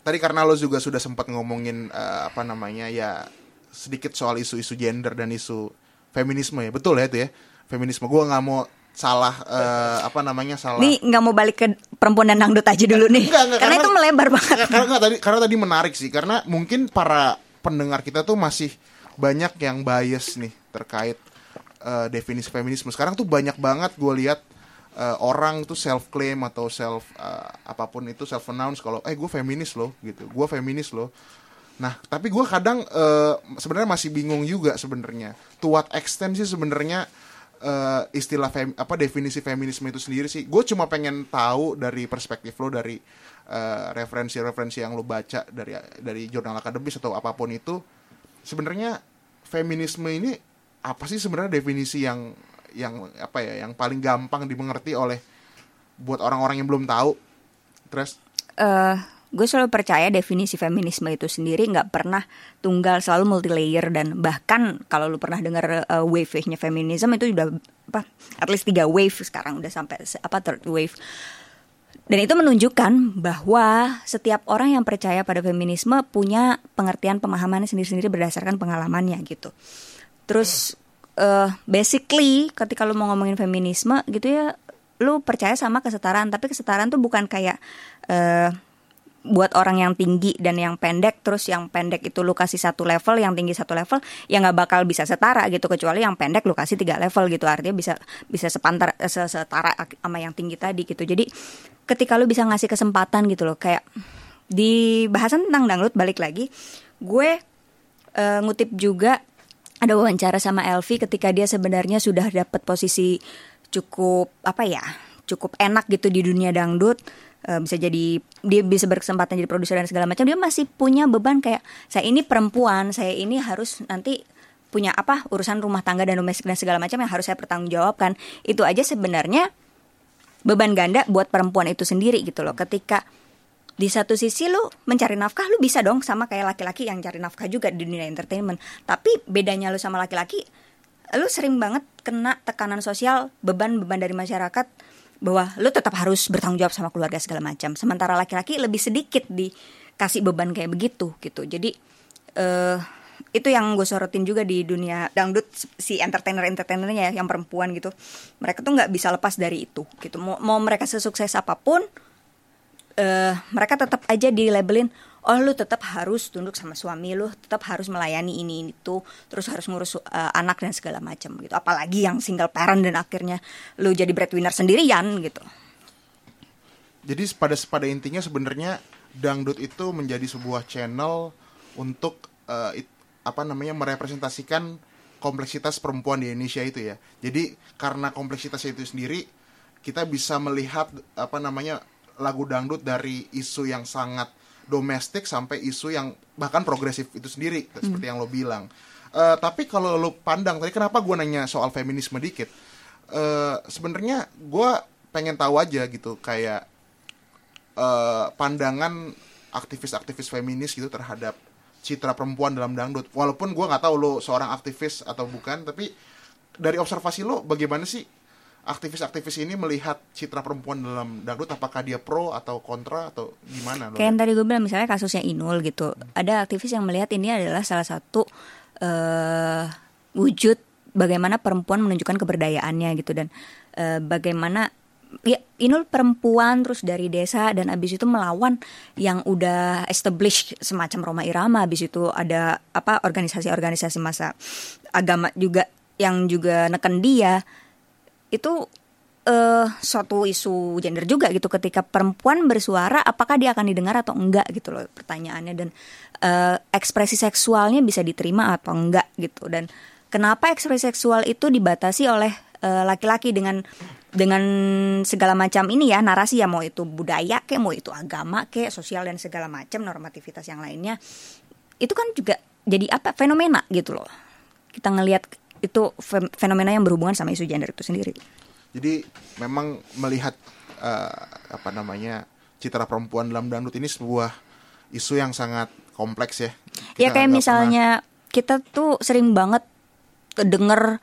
tadi karena lo juga sudah sempat ngomongin eh, apa namanya ya sedikit soal isu-isu gender dan isu feminisme ya. Betul ya itu ya feminisme. Gue nggak mau salah eh, apa namanya salah Nih nggak mau balik ke perempuan dan dangdut aja dulu nih, Enggak, enggak, karena, itu melebar banget. Enggak, karena enggak, tadi karena tadi menarik sih. Karena mungkin para pendengar kita tuh masih banyak yang bias nih terkait eh, definisi feminisme. Sekarang tuh banyak banget gue lihat eh, orang tuh self claim atau self eh, apa pun itu self announce kalau eh gue feminis loh gitu. Gue feminis loh. Nah tapi gue kadang eh, sebenarnya masih bingung juga sebenarnya. To what extent sih sebenarnya eh, istilah fem- apa definisi feminisme itu sendiri sih? Gue cuma pengen tahu dari perspektif lo dari eh, referensi-referensi yang lo baca dari dari jurnal akademis atau apa pun itu sebenarnya feminisme ini apa sih sebenarnya definisi yang yang apa ya yang paling gampang dimengerti oleh buat orang-orang yang belum tahu. Terus? Eh gue selalu percaya definisi feminisme itu sendiri nggak pernah tunggal selalu multi layer dan bahkan kalau lu pernah dengar uh, wave-nya feminisme itu udah apa at least tiga wave sekarang udah sampai apa third wave. Dan itu menunjukkan bahwa setiap orang yang percaya pada feminisme punya pengertian pemahamannya sendiri-sendiri berdasarkan pengalamannya gitu. Terus eh basically ketika lu mau ngomongin feminisme gitu ya, lu percaya sama kesetaraan, tapi kesetaraan tuh bukan kayak eh buat orang yang tinggi dan yang pendek terus yang pendek itu lu kasih satu level yang tinggi satu level ya nggak bakal bisa setara gitu. Kecuali yang pendek lu kasih tiga level gitu artinya bisa bisa sepantar eh, se- setara sama yang tinggi tadi gitu. Jadi ketika lu bisa ngasih kesempatan gitu loh kayak di bahasan tentang dangdut balik lagi gue eh, ngutip juga ada wawancara sama Elvi ketika dia sebenarnya sudah dapat posisi cukup apa ya cukup enak gitu di dunia dangdut. Eh, bisa jadi dia bisa berkesempatan jadi produser dan segala macam. Dia masih punya beban kayak saya ini perempuan saya ini harus nanti punya apa urusan rumah tangga dan domestik dan segala macam yang harus saya pertanggungjawabkan. Itu aja sebenarnya beban ganda buat perempuan itu sendiri gitu loh. Ketika di satu sisi lu mencari nafkah lu bisa dong sama kayak laki-laki yang cari nafkah juga di dunia entertainment. Tapi bedanya lu sama laki-laki lu sering banget kena tekanan sosial beban-beban dari masyarakat bahwa lu tetap harus bertanggung jawab sama keluarga segala macam. Sementara laki-laki lebih sedikit dikasih beban kayak begitu gitu. Jadi eh itu yang gue sorotin juga di dunia dangdut si entertainer entertainernya ya yang perempuan gitu. Mereka tuh nggak bisa lepas dari itu gitu. Mau, mau mereka sesukses apa pun eh mereka tetap aja di labelin oh lu tetap harus tunduk sama suami lu tetap harus melayani ini itu terus harus ngurus eh, anak dan segala macam gitu apalagi yang single parent dan akhirnya lu jadi breadwinner sendirian gitu jadi pada pada intinya sebenarnya dangdut itu menjadi sebuah channel untuk eh, it- apa namanya merepresentasikan kompleksitas perempuan di Indonesia itu ya. Jadi karena kompleksitasnya itu sendiri kita bisa melihat apa namanya lagu dangdut dari isu yang sangat domestik sampai isu yang bahkan progresif itu sendiri seperti yang lo bilang. Eh, tapi kalau lo pandang tadi kenapa gue nanya soal feminisme dikit? Eh, Sebenarnya gue pengen tahu aja gitu kayak eh, pandangan aktivis-aktivis feminis gitu terhadap citra perempuan dalam dangdut. Walaupun gue nggak tahu lo seorang aktivis atau bukan, tapi dari observasi lo bagaimana sih aktivis-aktivis ini melihat citra perempuan dalam dangdut? Apakah dia pro atau kontra atau gimana? Kayak yang tadi gue bilang misalnya kasusnya Inul gitu. Ada aktivis yang melihat ini adalah salah satu eh wujud bagaimana perempuan menunjukkan keberdayaannya gitu dan eh, bagaimana ya Inul perempuan terus dari desa dan abis itu melawan yang udah established semacam Roma Irama abis itu ada apa organisasi-organisasi masa agama juga yang juga neken dia itu eh suatu isu gender juga gitu. Ketika perempuan bersuara apakah dia akan didengar atau enggak gitu loh pertanyaannya. Dan eh, ekspresi seksualnya bisa diterima atau enggak gitu. Dan kenapa ekspresi seksual itu dibatasi oleh eh, laki-laki dengan dengan segala macam ini ya narasi ya mau itu budaya kayak mau itu agama kayak sosial dan segala macam normativitas yang lainnya. Itu kan juga jadi apa fenomena gitu loh. Kita ngelihat itu fe- fenomena yang berhubungan sama isu gender itu sendiri Jadi memang melihat eh, apa namanya citra perempuan dalam dangdut ini sebuah isu yang sangat kompleks ya. ya Kita kayak nggak misalnya kita tuh sering banget denger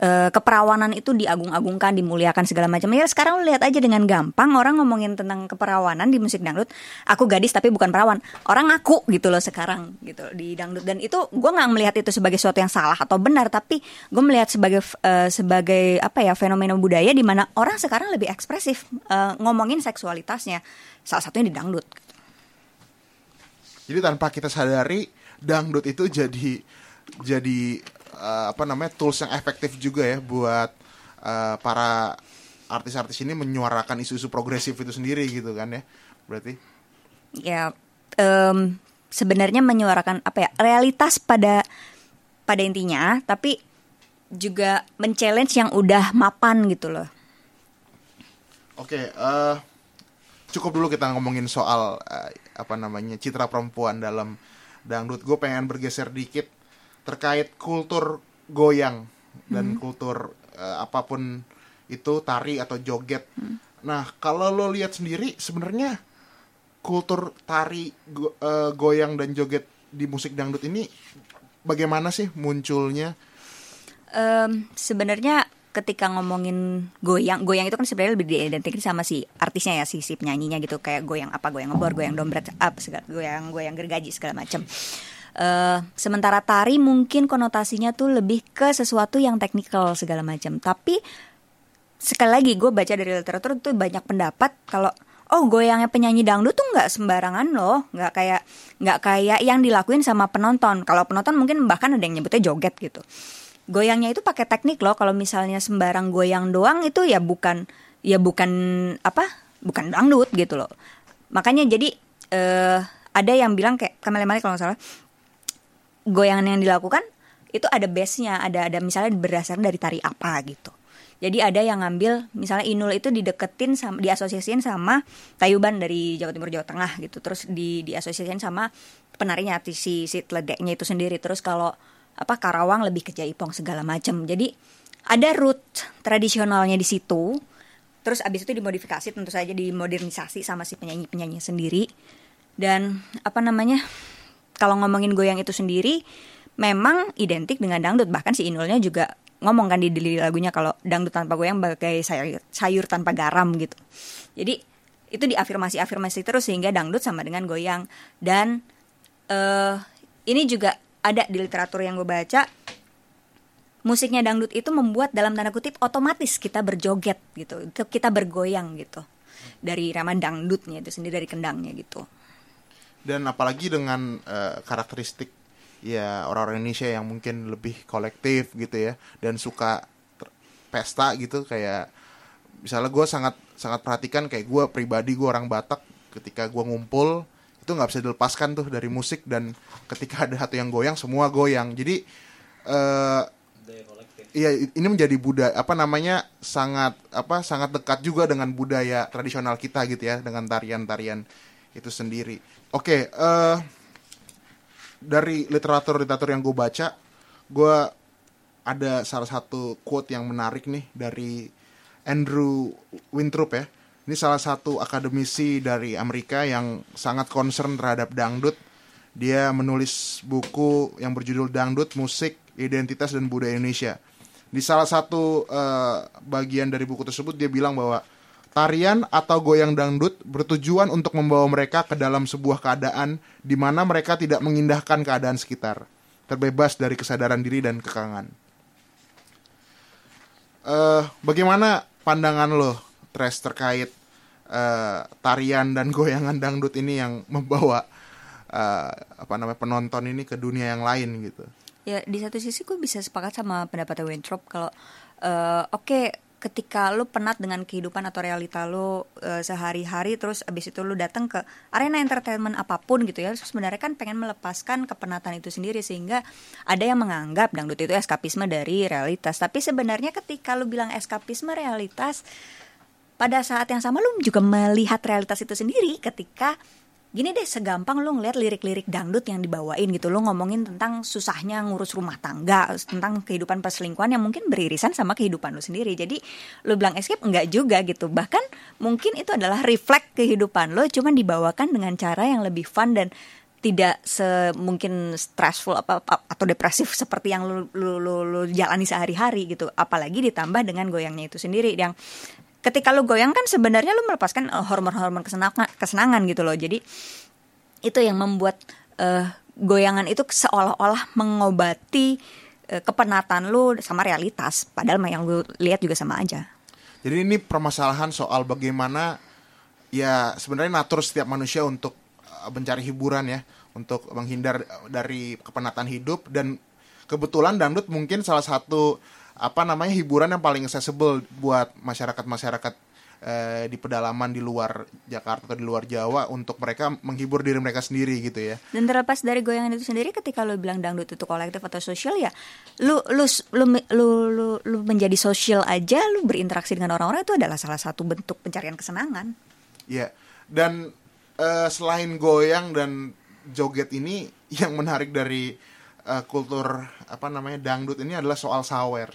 eh, keperawanan itu diagung-agungkan, dimuliakan segala macam. Ya sekarang lu lihat aja dengan gampang orang ngomongin tentang keperawanan di musik dangdut. Aku gadis tapi bukan perawan. Orang ngaku gitu loh sekarang gitu di dangdut dan itu gue nggak melihat itu sebagai sesuatu yang salah atau benar, tapi gue melihat sebagai eh, sebagai apa ya fenomena budaya di mana orang sekarang lebih ekspresif eh, ngomongin seksualitasnya. Salah satunya di dangdut. Jadi tanpa kita sadari dangdut itu jadi jadi eh, apa namanya tools yang efektif juga ya buat eh, para artis-artis ini menyuarakan isu-isu progresif itu sendiri gitu kan ya berarti? Ya em, sebenarnya menyuarakan apa ya realitas pada pada intinya tapi juga men-challenge yang udah mapan gitu loh. Oke eh, cukup dulu kita ngomongin soal eh, apa namanya citra perempuan dalam dangdut. Gue pengen bergeser dikit terkait kultur goyang dan kultur eh, apa pun itu tari atau joget. Nah kalau lo lihat sendiri sebenarnya kultur tari go- eh, goyang dan joget di musik dangdut ini bagaimana sih munculnya? Em, sebenarnya ketika ngomongin goyang, goyang itu kan sebenarnya lebih diidentikan sama si artisnya ya, si si penyanyinya gitu, kayak goyang apa, goyang ngebor, goyang dompet, apa segala, goyang goyang gergaji segala macam. Eh, sementara tari mungkin konotasinya tuh lebih ke sesuatu yang teknikal segala macam. Tapi sekali lagi gue baca dari literatur tuh banyak pendapat kalau oh goyangnya penyanyi dangdut tuh nggak sembarangan loh, nggak kayak nggak kayak yang dilakuin sama penonton. Kalau penonton mungkin bahkan ada yang nyebutnya joget gitu goyangnya itu pakai teknik loh kalau misalnya sembarang goyang doang itu ya bukan ya bukan apa bukan dangdut gitu loh makanya jadi eh ada yang bilang kayak Malik kalau nggak salah goyangan yang dilakukan itu ada base-nya ada ada misalnya berdasarkan dari tari apa gitu. Jadi ada yang ngambil misalnya Inul itu dideketin sama diasosiasiin sama Tayuban dari Jawa Timur Jawa Tengah gitu. Terus di diasosiasiin sama penarinya si si teledeknya itu sendiri. Terus kalau apa Karawang lebih ke Jaipong segala macam jadi ada root tradisionalnya di situ. Terus abis itu dimodifikasi tentu saja dimodernisasi sama si penyanyi penyanyi sendiri. Dan apa namanya kalau ngomongin goyang itu sendiri memang identik dengan dangdut. Bahkan si Inulnya juga ngomong kan di, di lagunya kalau dangdut tanpa goyang bagai sayur, sayur tanpa garam gitu. Jadi itu diafirmasi afirmasi terus sehingga dangdut sama dengan goyang. Dan eh ini juga ada di literatur yang gue baca musiknya dangdut itu membuat dalam tanda kutip otomatis kita berjoget gitu itu kita bergoyang gitu. Dari rama dangdutnya itu sendiri dari kendangnya gitu dan apalagi dengan eh, karakteristik ya orang-orang Indonesia yang mungkin lebih kolektif gitu ya dan suka pesta gitu kayak misalnya gue sangat sangat perhatikan kayak gue pribadi gue orang Batak ketika gue ngumpul itu nggak bisa dilepaskan tuh dari musik dan ketika ada satu yang goyang semua goyang. Jadi eh Iya, ini menjadi budaya apa namanya sangat apa sangat dekat juga dengan budaya tradisional kita gitu ya dengan tarian-tarian itu sendiri. Oke, eh dari literatur-literatur yang gue baca, gue ada salah satu quote yang menarik nih dari Andrew Winthrop ya. Ini salah satu akademisi dari Amerika yang sangat concern terhadap dangdut. Dia menulis buku yang berjudul Dangdut, Musik, Identitas dan Budaya Indonesia. Di salah satu eh, bagian dari buku tersebut dia bilang bahwa tarian atau goyang dangdut bertujuan untuk membawa mereka ke dalam sebuah keadaan di mana mereka tidak mengindahkan keadaan sekitar, terbebas dari kesadaran diri dan kekangan. Eh, bagaimana pandangan lo, Tres, terkait eh, tarian dan goyangan dangdut ini yang membawa eh, apa namanya penonton ini ke dunia yang lain gitu? Ya di satu sisi gue bisa sepakat sama pendapatnya Winthrop kalau eh, oke ketika lu penat dengan kehidupan atau realita lu eh, sehari-hari terus abis itu lu datang ke arena entertainment apa pun gitu ya sebenarnya kan pengen melepaskan kepenatan itu sendiri sehingga ada yang menganggap dangdut itu eskapisme dari realitas. Tapi sebenarnya ketika lu bilang eskapisme realitas pada saat yang sama lu juga melihat realitas itu sendiri ketika gini deh segampang lu ngeliat lirik-lirik dangdut yang dibawain gitu. Lu ngomongin tentang susahnya ngurus rumah tangga tentang kehidupan perselingkuhan yang mungkin beririsan sama kehidupan lu sendiri. Jadi lu bilang escape enggak juga gitu. Bahkan mungkin itu adalah reflect kehidupan lo cuman dibawakan dengan cara yang lebih fun dan tidak semungkin stressful apa, apa- atau depresif seperti yang lu, lu, lu, lu jalani sehari-hari gitu. Apalagi ditambah dengan goyangnya itu sendiri yang ketika lu goyang kan sebenarnya lu melepaskan eh, hormon-hormon kesenangan, kesenangan gitu loh. Jadi itu yang membuat eh, goyangan itu seolah-olah mengobati eh, kepenatan lu sama realitas. Padahal yang lu lihat juga sama aja. Jadi ini permasalahan soal bagaimana ya sebenarnya natur setiap manusia untuk uh, mencari hiburan ya, untuk menghindar dari kepenatan hidup dan kebetulan dangdut mungkin salah satu apa namanya hiburan yang paling accessible buat masyarakat-masyarakat eh, di pedalaman di luar Jakarta atau di luar Jawa untuk mereka menghibur diri mereka sendiri gitu ya. Dan terlepas dari goyangan itu sendiri, ketika lo bilang dangdut itu kolektif atau sosial ya, lu lu lu lu lu, lu menjadi sosial aja, lu berinteraksi dengan orang-orang itu adalah salah satu bentuk pencarian kesenangan. Ya, dan eh, selain goyang dan joget ini (laughs) yang menarik dari eh, kultur apa namanya dangdut ini adalah soal sawer.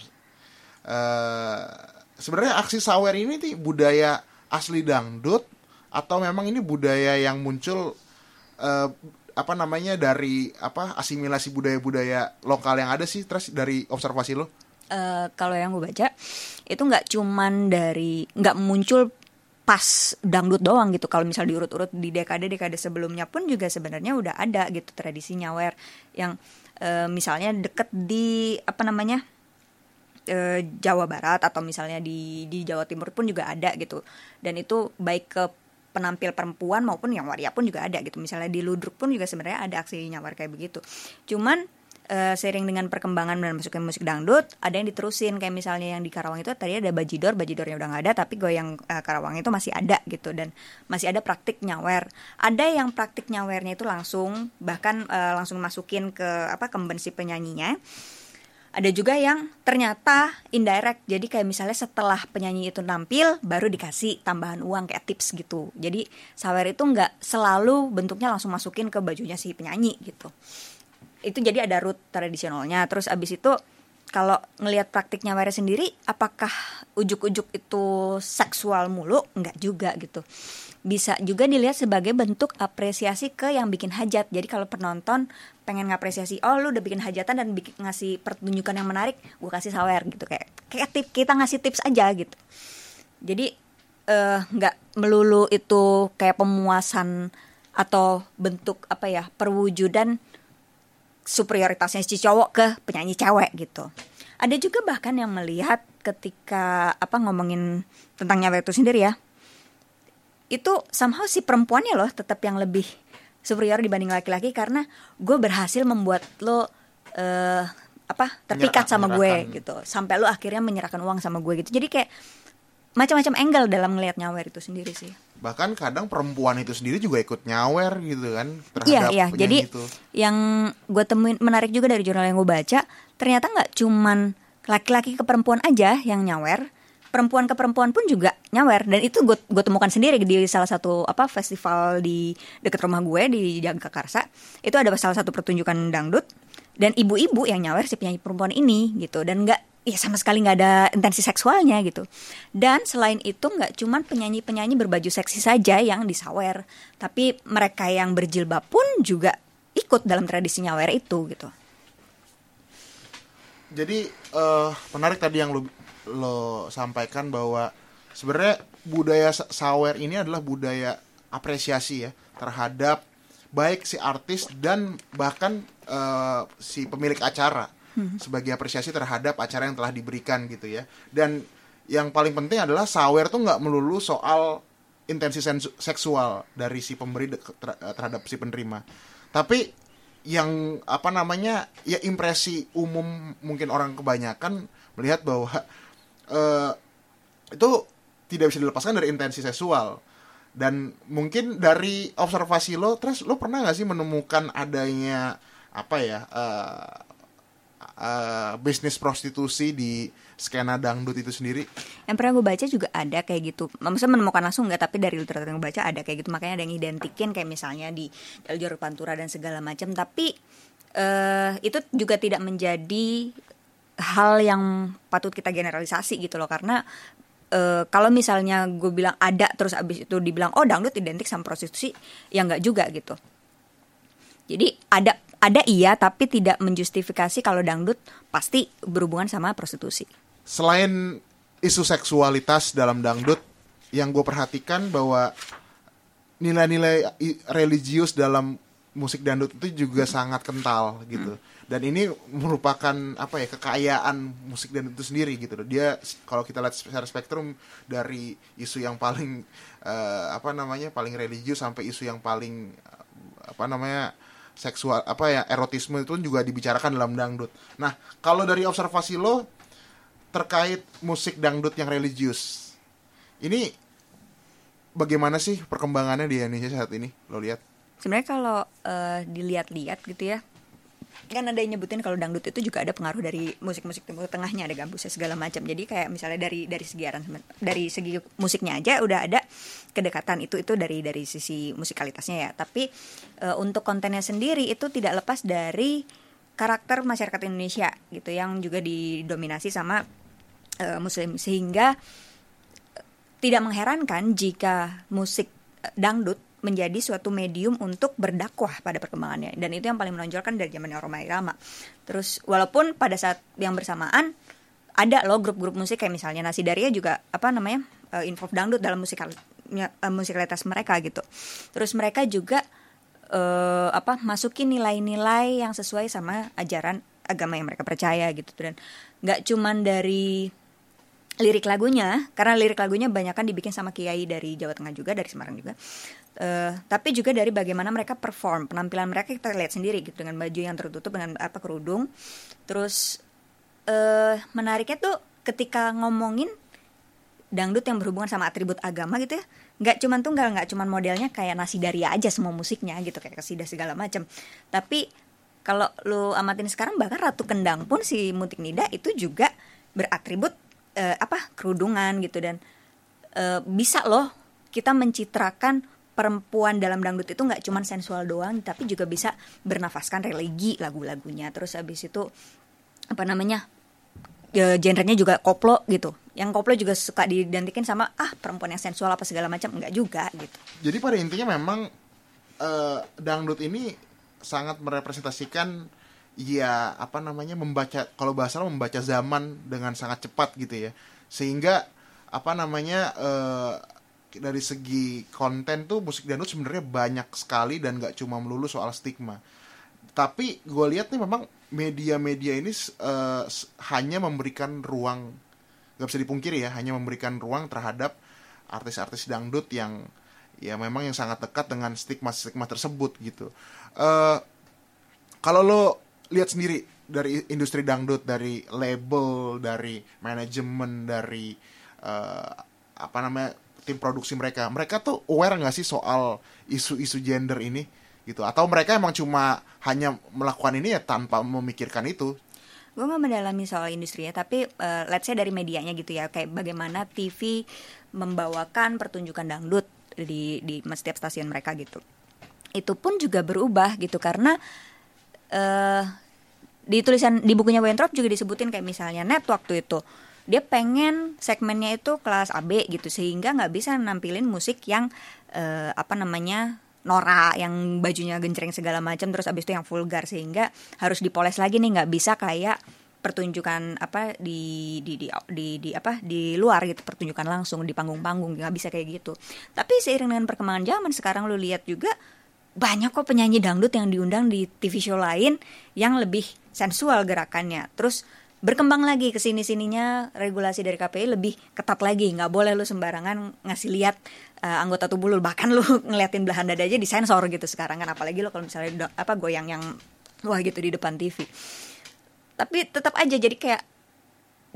Eh, Sebenarnya aksi sawer ini nih budaya asli dangdut atau memang ini budaya yang muncul eh, apa namanya dari apa asimilasi budaya-budaya lokal yang ada sih terus dari observasi lo? Eh, kalau yang gue baca itu nggak cuman dari nggak muncul pas dangdut doang gitu kalau misal diurut-urut di dekade-dekade sebelumnya pun juga sebenarnya udah ada gitu tradisi nyawer yang eh, misalnya deket di apa namanya eh, Jawa Barat atau misalnya di di Jawa Timur pun juga ada gitu. Dan itu baik ke penampil perempuan maupun yang waria pun juga ada gitu. Misalnya di Ludruk pun juga sebenarnya ada aksi nyawar kayak begitu. Cuman eh, seiring dengan perkembangan dan masuknya musik dangdut ada yang diterusin. Kayak misalnya yang di Karawang itu tadi ada bajidor bajidornya udah nggak ada tapi goyang eh, Karawang itu masih ada gitu dan masih ada praktik nyawer. Ada yang praktik nyawernya itu langsung bahkan eh, langsung masukin ke apa kemben si penyanyinya. Ada juga yang ternyata indirect jadi kayak misalnya setelah penyanyi itu nampil baru dikasih tambahan uang kayak tips gitu. Jadi sawer itu nggak selalu bentuknya langsung masukin ke bajunya si penyanyi gitu itu jadi ada root tradisionalnya. Terus abis itu kalau ngelihat praktik nyawernya sendiri apakah ujuk-ujuk itu seksual mulu? Nggak juga gitu. Bisa juga dilihat sebagai bentuk apresiasi ke yang bikin hajat. Jadi kalau penonton pengen ngapresiasi oh lu udah bikin hajatan dan bikin ngasih pertunjukan yang menarik gue kasih sawer gitu. Kayak kayak tip kita ngasih tips aja gitu. Jadi eh, nggak melulu itu kayak pemuasan atau bentuk apa ya perwujudan superioritasnya si cowok ke penyanyi cewek gitu. Ada juga bahkan yang melihat ketika apa ngomongin tentang nyawa itu sendiri ya. Itu somehow si perempuannya loh tetap yang lebih superior dibanding laki-laki karena gue berhasil membuat lo eh apa terpikat Menyerah- sama gue gitu. Sampai lo akhirnya menyerahkan uang sama gue gitu. Jadi kayak macam-macam angle dalam ngelihat nyawer itu sendiri sih. Bahkan kadang perempuan itu sendiri juga ikut nyawer gitu kan Iya terhadap iya. penyanyi Jadi itu. yang gue temuin menarik juga dari jurnal yang gue baca, ternyata nggak cuman laki-laki ke perempuan aja yang nyawer, perempuan ke perempuan pun juga nyawer. Dan itu gue gue temukan sendiri di salah satu apa festival di dekat rumah gue di Jagakarsa. Itu ada salah satu pertunjukan dangdut dan ibu-ibu yang nyawer si penyanyi perempuan ini gitu dan nggak ya sama sekali nggak ada intensi seksualnya gitu. Dan selain itu nggak cuman penyanyi-penyanyi berbaju seksi saja yang disawer, tapi mereka yang berjilbab pun juga ikut dalam tradisi nyawer itu gitu. Jadi eh menarik tadi yang lo lo sampaikan bahwa sebenarnya budaya sa- sawer ini adalah budaya apresiasi ya terhadap baik si artis dan bahkan eh, si pemilik acara sebagai apresiasi terhadap acara yang telah diberikan gitu ya. Dan yang paling penting adalah sawer tuh nggak melulu soal intensi seksual dari si pemberi terhadap si penerima. Tapi yang apa namanya ya impresi umum mungkin orang kebanyakan melihat bahwa (laughs) eh, itu tidak bisa dilepaskan dari intensi seksual dan mungkin dari observasi lo terus lo pernah nggak sih menemukan adanya apa ya eh, eh, bisnis prostitusi di skena dangdut itu sendiri Yang pernah gue baca juga ada kayak gitu. Maksudnya menemukan langsung nggak, tapi dari literatur yang gue baca ada kayak gitu. Makanya ada yang identikin kayak misalnya di jalur pantura dan segala macam. Tapi eh itu juga tidak menjadi hal yang patut kita generalisasi gitu loh. Karena eh, kalau misalnya gue bilang ada terus abis itu dibilang oh dangdut identik sama prostitusi, ya nggak juga gitu. Jadi ada ada iya tapi tidak menjustifikasi kalau dangdut pasti berhubungan sama prostitusi. selain isu seksualitas dalam dangdut yang gue perhatikan bahwa nilai-nilai religius dalam musik dangdut itu juga sangat kental gitu dan ini merupakan apa ya kekayaan musik dangdut itu sendiri gitu loh dia kalau kita lihat secara spektrum dari isu yang paling eh, apa namanya paling religius sampai isu yang paling eh, apa namanya seksual apa ya erotisme itu juga dibicarakan dalam dangdut nah kalau dari observasi lo terkait musik dangdut yang religius. Ini bagaimana sih perkembangannya di Indonesia saat ini? Lo lihat? Sebenarnya kalau eh, dilihat-lihat gitu ya, kan ada yang nyebutin kalau dangdut itu juga ada pengaruh dari musik-musik timur tengahnya ada gambusnya segala macam. Jadi kayak misalnya dari dari segi aransemen, dari segi musiknya aja udah ada kedekatan itu itu dari dari sisi musikalitasnya ya. Tapi eh, untuk kontennya sendiri itu tidak lepas dari karakter masyarakat Indonesia gitu yang juga didominasi sama eh, muslim sehingga tidak mengherankan jika musik eh, dangdut menjadi suatu medium untuk berdakwah pada perkembangannya dan itu yang paling menonjolkan dari zamannya Roma Irama. Terus walaupun pada saat yang bersamaan ada loh grup-grup musik kayak misalnya Nasi Daria juga apa namanya uh, involve dangdut dalam musikal uh, musikalitas mereka gitu. Terus mereka juga uh, apa masukin nilai-nilai yang sesuai sama ajaran agama yang mereka percaya gitu. Dan nggak cuman dari lirik lagunya karena lirik lagunya banyak kan dibikin sama kiai dari Jawa Tengah juga dari Semarang juga. Eh, tapi juga dari bagaimana mereka perform penampilan mereka kita lihat sendiri gitu dengan baju yang tertutup dengan apa kerudung. Terus eh menariknya tuh ketika ngomongin dangdut yang berhubungan sama atribut agama gitu ya. Nggak cuman tunggal nggak cuman modelnya kayak nasi daria aja semua musiknya gitu kayak kesidah segala macam tapi kalau lu amatin sekarang bahkan ratu kendang pun si mutik nida itu juga beratribut eh, apa kerudungan gitu. Dan eh, bisa loh kita mencitrakan perempuan dalam dangdut itu nggak cuman sensual doang tapi juga bisa bernafaskan religi lagu-lagunya. Terus habis itu apa namanya ya, genrenya juga koplo gitu yang koplo juga suka didantikin sama ah perempuan yang sensual apa segala macam. Enggak juga gitu. Jadi pada intinya memang eh, dangdut ini sangat merepresentasikan ya apa namanya membaca kalau bahasa membaca zaman dengan sangat cepat gitu ya. Sehingga apa namanya eh, dari segi konten tuh musik dangdut sebenarnya banyak sekali dan nggak cuma melulu soal stigma. Tapi gue lihat nih memang media-media ini s- hanya memberikan ruang nggak bisa dipungkiri ya hanya memberikan ruang terhadap artis-artis dangdut yang ya memang yang sangat dekat dengan stigma-stigma tersebut gitu. eh kalau lo lihat sendiri dari industri dangdut, dari label, dari manajemen, dari eh, apa namanya tim produksi mereka, mereka tuh aware nggak sih soal isu-isu gender ini gitu? Atau mereka emang cuma hanya melakukan ini ya tanpa memikirkan itu? Gue nggak mendalami soal industrinya tapi eh, let's say dari medianya gitu ya kayak bagaimana TV membawakan pertunjukan dangdut di di setiap stasiun mereka gitu. Itu pun juga berubah gitu karena eh di tulisan di bukunya Weintraub juga disebutin kayak misalnya net waktu itu. Dia pengen segmennya itu kelas AB gitu sehingga nggak bisa nampilin musik yang eh, apa namanya Nora yang bajunya genjreng segala macam terus abis itu yang vulgar sehingga harus dipoles lagi nih nggak bisa kayak pertunjukan apa di di di di, di apa di luar gitu pertunjukan langsung di panggung-panggung nggak bisa kayak gitu. Tapi seiring dengan perkembangan zaman sekarang lu lihat juga banyak kok penyanyi dangdut yang diundang di TV show lain yang lebih sensual gerakannya. Terus berkembang lagi ke sini sininya regulasi dari KPI lebih ketat lagi. Nggak boleh lu sembarangan ngasih lihat uh, anggota tubuh lu. Bahkan lu (laughs) ngeliatin belahan dada aja disensor gitu sekarang kan. Apalagi lo kalau misalnya do- apa goyang yang wah gitu di depan TV tapi tetap aja jadi kayak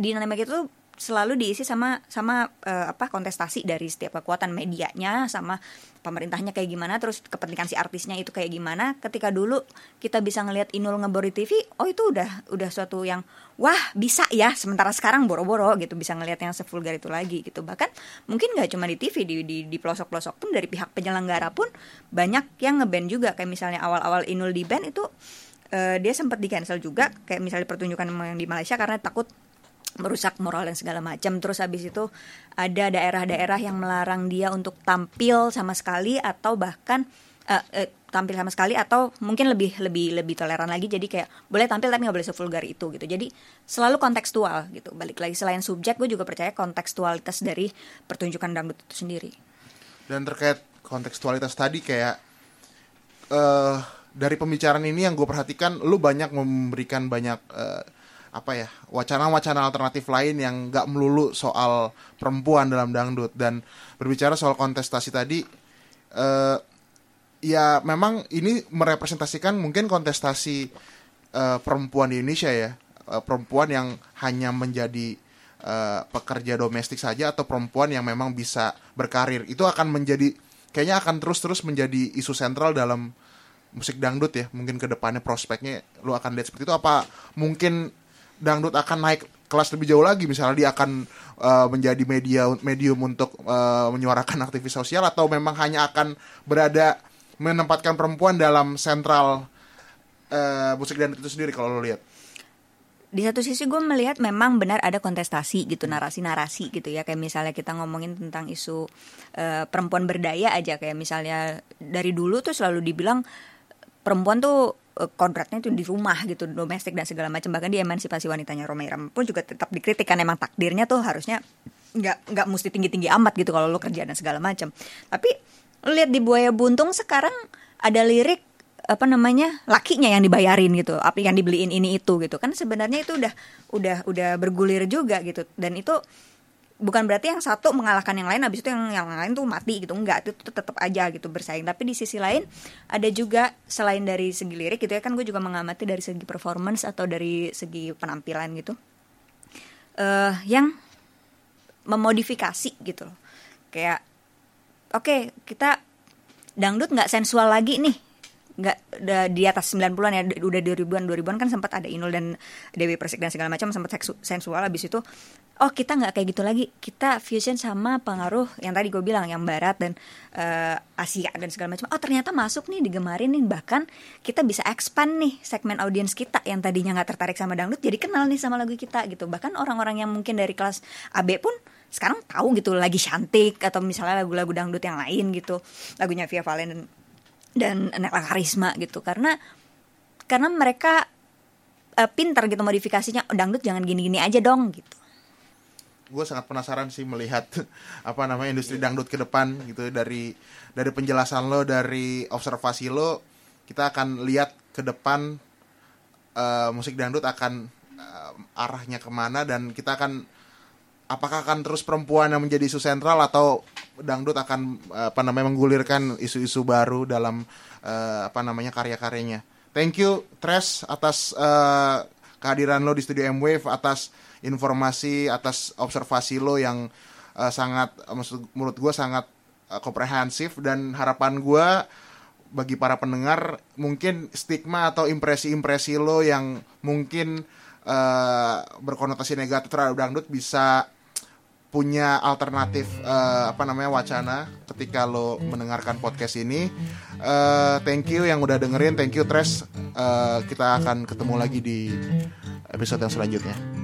dinamika itu selalu diisi sama sama eh, apa kontestasi dari setiap kekuatan medianya sama pemerintahnya kayak gimana terus kepentingan si artisnya itu kayak gimana. Ketika dulu kita bisa ngelihat Inul ngebor di TV oh itu udah udah suatu yang wah bisa ya. Sementara sekarang boro-boro gitu bisa ngelihat yang sevulgar itu lagi gitu. Bahkan mungkin nggak cuma di TV di di di pelosok-pelosok pun dari pihak penyelenggara pun banyak yang ngeband juga. Kayak misalnya awal-awal Inul di band itu eh, dia sempat di cancel juga. Kayak misalnya pertunjukan yang di Malaysia karena takut merusak moral dan segala macam. Terus habis itu ada daerah-daerah yang melarang dia untuk tampil sama sekali atau bahkan eh, eh, tampil sama sekali atau mungkin lebih lebih lebih toleran lagi. Jadi kayak boleh tampil tapi nggak boleh sevulgar itu gitu. Jadi selalu kontekstual gitu. Balik lagi selain subjek, gue juga percaya kontekstualitas dari pertunjukan dangdut itu sendiri. Dan terkait kontekstualitas tadi kayak eh dari pembicaraan ini yang gue perhatikan, lu banyak memberikan banyak eh, apa ya wacana-wacana alternatif lain yang nggak melulu soal perempuan dalam dangdut. Dan berbicara soal kontestasi tadi eh ya memang ini merepresentasikan mungkin kontestasi eh, perempuan di Indonesia ya. Eh, perempuan yang hanya menjadi eh, pekerja domestik saja atau perempuan yang memang bisa berkarir. Itu akan menjadi kayaknya akan terus-terus menjadi isu sentral dalam musik dangdut ya. Mungkin ke depannya prospeknya lu akan lihat seperti itu. Apa mungkin dangdut akan naik kelas lebih jauh lagi. Misalnya dia akan eh, menjadi media medium untuk eh, menyuarakan aktivis sosial atau memang hanya akan berada menempatkan perempuan dalam sentral eh, musik dangdut itu sendiri kalau lo lihat? Di satu sisi gue melihat memang benar ada kontestasi gitu narasi-narasi gitu ya. Kayak misalnya kita ngomongin tentang isu eh, perempuan berdaya aja. Kayak misalnya dari dulu tuh selalu dibilang perempuan tuh eh, kodratnya tuh di rumah gitu domestik dan segala macam. Bahkan di emansipasi wanitanya Roma Irama pun juga tetap dikritik kan emang takdirnya tuh harusnya nggak nggak mesti tinggi tinggi amat gitu kalau lo kerja dan segala macam. Tapi lihat di buaya buntung sekarang ada lirik apa namanya lakinya yang dibayarin gitu apa yang dibeliin ini itu gitu. Kan sebenarnya itu udah udah udah bergulir juga gitu. Dan itu bukan berarti yang satu mengalahkan yang lain habis itu yang yang lain tuh mati gitu. Enggak itu, tetap aja gitu bersaing. Tapi di sisi lain ada juga selain dari segi lirik gitu ya kan gue juga mengamati dari segi performance atau dari segi penampilan gitu. Eh yang memodifikasi gitu loh. Kayak oke kita dangdut nggak sensual lagi nih nggak di atas 90-an ya udah 2000-an 2000-an kan sempat ada Inul dan Dewi Persik dan segala macam sempat sensual habis itu oh kita nggak kayak gitu lagi. Kita fusion sama pengaruh yang tadi gue bilang yang barat dan eh, Asia dan segala macam. Oh ternyata masuk nih digemarin nih bahkan kita bisa expand nih segmen audiens kita yang tadinya nggak tertarik sama dangdut jadi kenal nih sama lagu kita gitu. Bahkan orang-orang yang mungkin dari kelas AB pun sekarang tahu gitu lagi cantik atau misalnya lagu-lagu dangdut yang lain gitu. Lagunya Via Valen dan Nekla Karisma gitu. Karena karena mereka eh, pintar gitu modifikasinya "Oh, dangdut jangan gini-gini aja dong gitu. Gue sangat penasaran sih melihat (laughs) apa namanya industri dangdut ke depan gitu. Dari dari penjelasan lo dari observasi lo kita akan lihat ke depan eh, musik dangdut akan eh, arahnya ke mana dan kita akan apakah akan terus perempuan yang menjadi isu sentral atau dangdut akan apa namanya menggulirkan isu-isu baru dalam eh, apa namanya karya-karyanya. Thank you Tres atas eh, kehadiran lo di studio M-Wave atas informasi atas observasi lo yang eh, sangat maksud menurut gue sangat eh, komprehensif dan harapan gue bagi para pendengar mungkin stigma atau impresi-impresi lo yang mungkin eh, berkonotasi negatif terhadap dangdut bisa punya alternatif eh, apa namanya wacana ketika lo mendengarkan podcast ini. Eh, thank you yang udah dengerin, thank you Tres. Eh, kita akan ketemu lagi di episode yang selanjutnya.